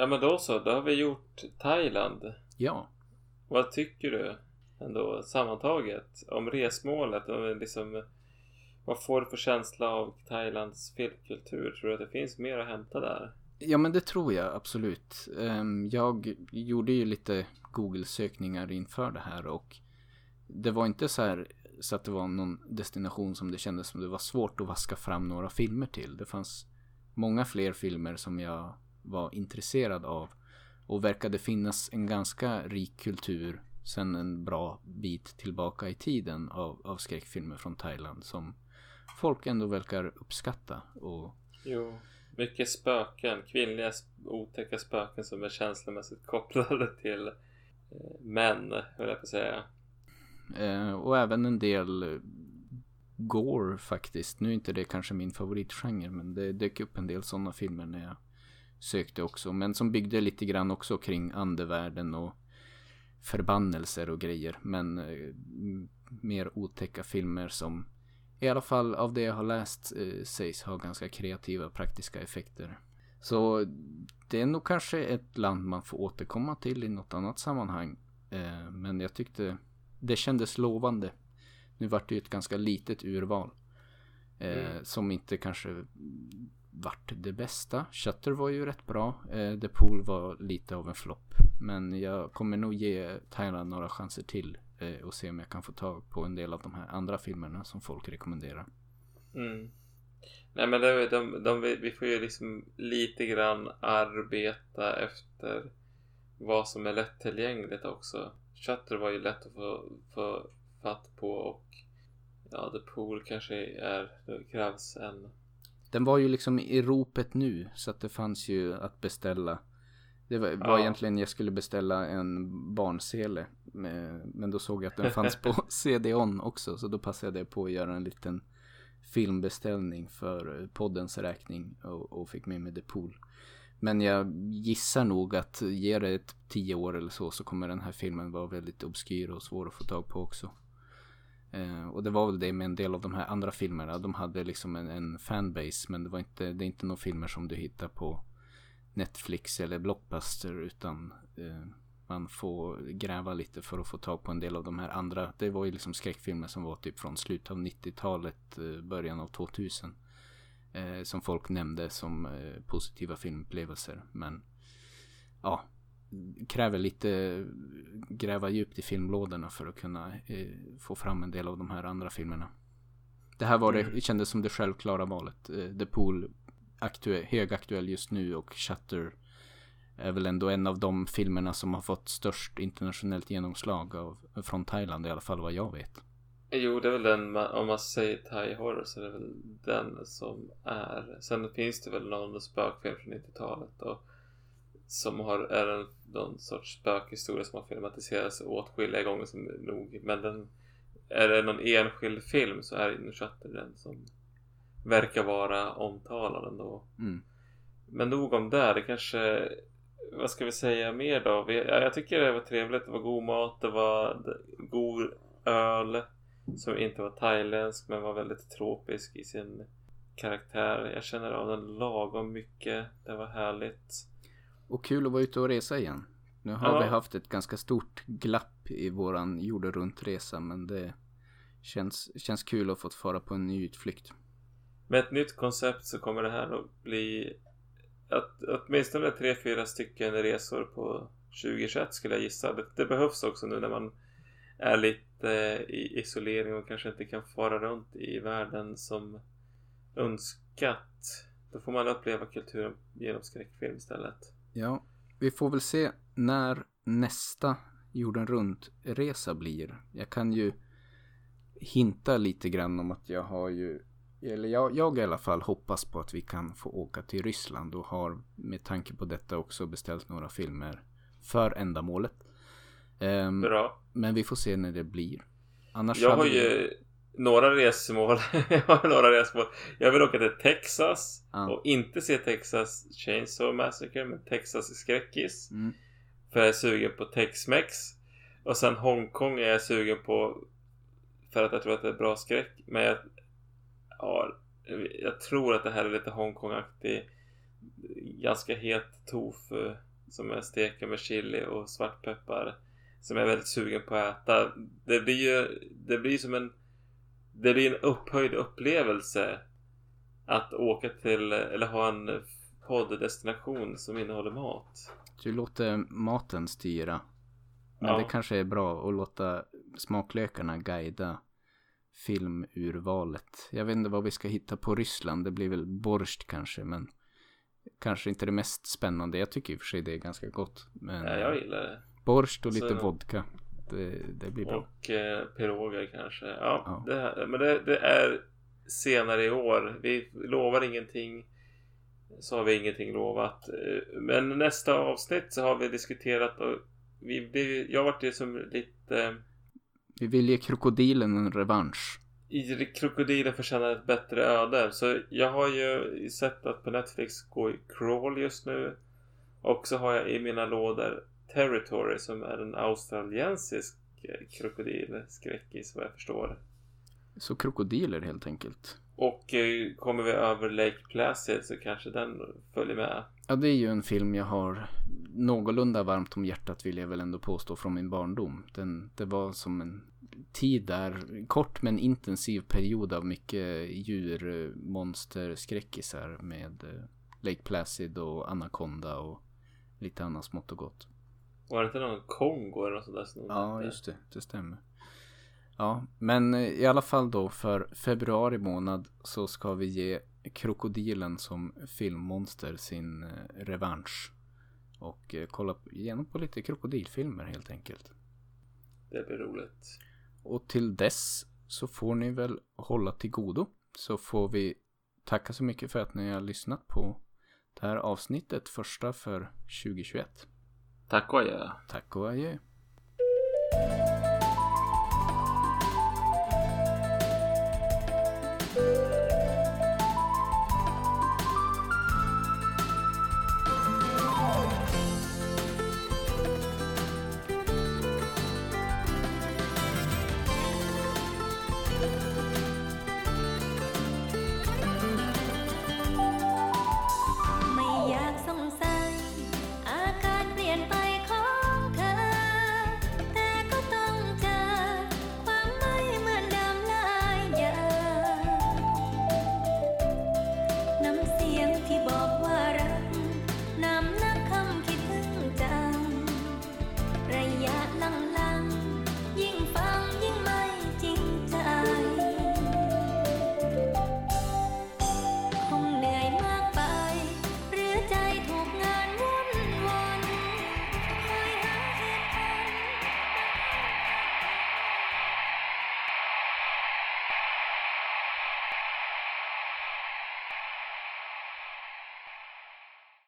Ja men då så, då har vi gjort Thailand. Ja, Vad tycker du ändå sammantaget om resmålet? Om liksom, vad får du för känsla av Thailands filmkultur? Tror du att det finns mer att hämta där? ja men det tror jag absolut. Ehm, Jag gjorde ju lite Google-sökningar inför det här och det var inte så här så att det var någon destination som det kändes som det var svårt att vaska fram några filmer till. Det fanns många fler filmer som jag var intresserad av och verkade finnas en ganska rik kultur sen en bra bit tillbaka i tiden av, av skräckfilmer från Thailand som folk ändå verkar uppskatta och Jo, mycket spöken. Kvinnliga otäcka spöken som är känslomässigt kopplade till eh, män, höll jag på att säga. Eh, och även en del eh, gore faktiskt. Nu är inte det kanske min favoritgenre men det dök upp en del sådana filmer när jag sökte också. Men som byggde lite grann också kring andevärlden och förbannelser och grejer. Men eh, mer otäcka filmer som i alla fall av det jag har läst eh, sägs ha ganska kreativa praktiska effekter. Så det är nog kanske ett land man får återkomma till i något annat sammanhang. Eh, men jag tyckte det kändes lovande. Nu vart det ju ett ganska litet urval. Eh, Mm. Som inte kanske vart det bästa. Shutter var ju rätt bra. Eh, The Pool var lite av en flopp. Men jag kommer nog ge Thailand några chanser till. Eh, och se om jag kan få tag på en del av de här andra filmerna som folk rekommenderar. Mm. Nej men det, de, de, vi får ju liksom lite grann arbeta efter vad som är lättillgängligt också. Shutter var ju lätt att få, få fatt på och ja, The Pool kanske är, det krävs en den var ju liksom i ropet nu. Så att det fanns ju att beställa. Det var, var Ja. egentligen jag skulle beställa en barnsele. Men då såg jag att den fanns på CD-ON också. Så då passade jag på att göra en liten filmbeställning för poddens räkning. Och, och fick med mig The Pool. Men jag gissar nog att ge det ett tio år eller så. Så kommer den här filmen vara väldigt obskyr och svår att få tag på också. Eh, och det var väl det med en del av de här andra filmerna. De hade liksom en, en fanbase. Men det var inte, det är inte några filmer som du hittar på Netflix eller Blockbuster. Utan eh, man får gräva lite för att få tag på en del av de här andra. Det var ju liksom skräckfilmer som var typ från slutet av 90-talet, eh, början av 2000. Eh, som folk nämnde som eh, positiva filmupplevelser. Men ja, kräver lite gräva djupt i filmlådorna för att kunna eh, få fram en del av de här andra filmerna. Det här var det, Mm. kändes som det självklara valet. Eh, The Pool aktuell, högaktuell just nu och Shutter är väl ändå en av de filmerna som har fått störst internationellt genomslag av, från Thailand i alla fall vad jag vet. Jo, det är väl den, om man säger thai horror så är det väl den som är. Sen finns det väl någon spökfilm från 90-talet och som har, är en, någon sorts spökhistoria som har filmatiserats åtskilliga gånger som nog. Men den, är det någon enskild film så är Shutter den som verkar vara omtalad ändå. Mm. Men nog om det. Det kanske vad ska vi säga mer då? Jag tycker det var trevligt. Det var god mat. Det var god öl. Som inte var thailändsk men var väldigt tropisk i sin karaktär. Jag känner av den lagom mycket. Det var härligt. Och kul att vara ute och resa igen. Nu har Ja. vi haft ett ganska stort glapp i våran jorden runt-resa men det känns, känns kul att fått fara på en ny utflykt. Med ett nytt koncept så kommer det här att bli att, åtminstone tre, fyra stycken resor på 2021 skulle jag gissa. Det, det behövs också nu när man är lite i isolering och kanske inte kan fara runt i världen som önskat. Då får man uppleva kulturen genom skräckfilm istället. Ja, vi får väl se när nästa jorden runt-resa blir. Jag kan ju hinta lite grann om att jag har ju, eller jag, jag i alla fall hoppas på att vi kan få åka till Ryssland och har med tanke på detta också beställt några filmer för ändamålet. Ehm, Bra. men vi får se när det blir. Annars Jag har vi- ju några resmål. jag har några resmål. Jag vill åka till Texas Ja. och inte se Texas Chainsaw Massacre men Texas Skräckis. Mm. För jag är sugen på Tex-Mex. Och sen Hongkong är jag sugen på för att jag tror att det är bra skräck. Men jag, ja, jag tror att det här är lite Hongkong-aktig ganska het tofu som jag steker med chili och svartpeppar. Som jag är väldigt sugen på att äta. Det blir ju det blir som en det blir en upphöjd upplevelse att åka till eller ha en podddestination som innehåller mat. Du låter maten styra. Men Ja. det kanske är bra att låta smaklökarna guida filmurvalet. Jag vet inte vad vi ska hitta på Ryssland. Det blir väl borst kanske, men kanske inte det mest spännande. Jag tycker i och för sig det är ganska gott. Men Ja, jag gillar det. borst och lite Så- vodka. Det, det blir bra. Och eh, piroger kanske. Ja, Ja. Det, här- men det, det är senare i år. Vi lovar ingenting. Så har vi ingenting lovat. Eh, Men nästa avsnitt så har vi diskuterat och vi, vi, jag varit det som lite Vi vill ge krokodilen en revansch. i krokodilen förtjänar ett bättre öde. Så jag har ju sett att på Netflix går i crawl just nu. Och så har jag i mina lådor Territory som är en australiensisk eh, krokodilskräckis vad jag förstår. Så krokodiler helt enkelt. Och eh, kommer vi över Lake Placid så kanske den följer med. Ja, det är ju en film jag har någorlunda varmt om hjärtat vill jag väl ändå påstå från min barndom. Den, det var som en tid där, kort men intensiv period av mycket djur, monster, skräckisar med eh, Lake Placid och Anaconda och lite annat smått och gott. Var det inte någon Kongo eller något sånt där? Som Ja, hette? just det. Det stämmer. Ja, men eh, i alla fall då för februari månad så ska vi ge krokodilen som filmmonster sin eh, revansch. Och eh, kolla igenom på lite krokodilfilmer helt enkelt. Det blir roligt. Och till dess så får ni väl hålla till godo. Så får vi tacka så mycket för att ni har lyssnat på det här avsnittet, första för 2021. Tack och adjö. Tack och adjö.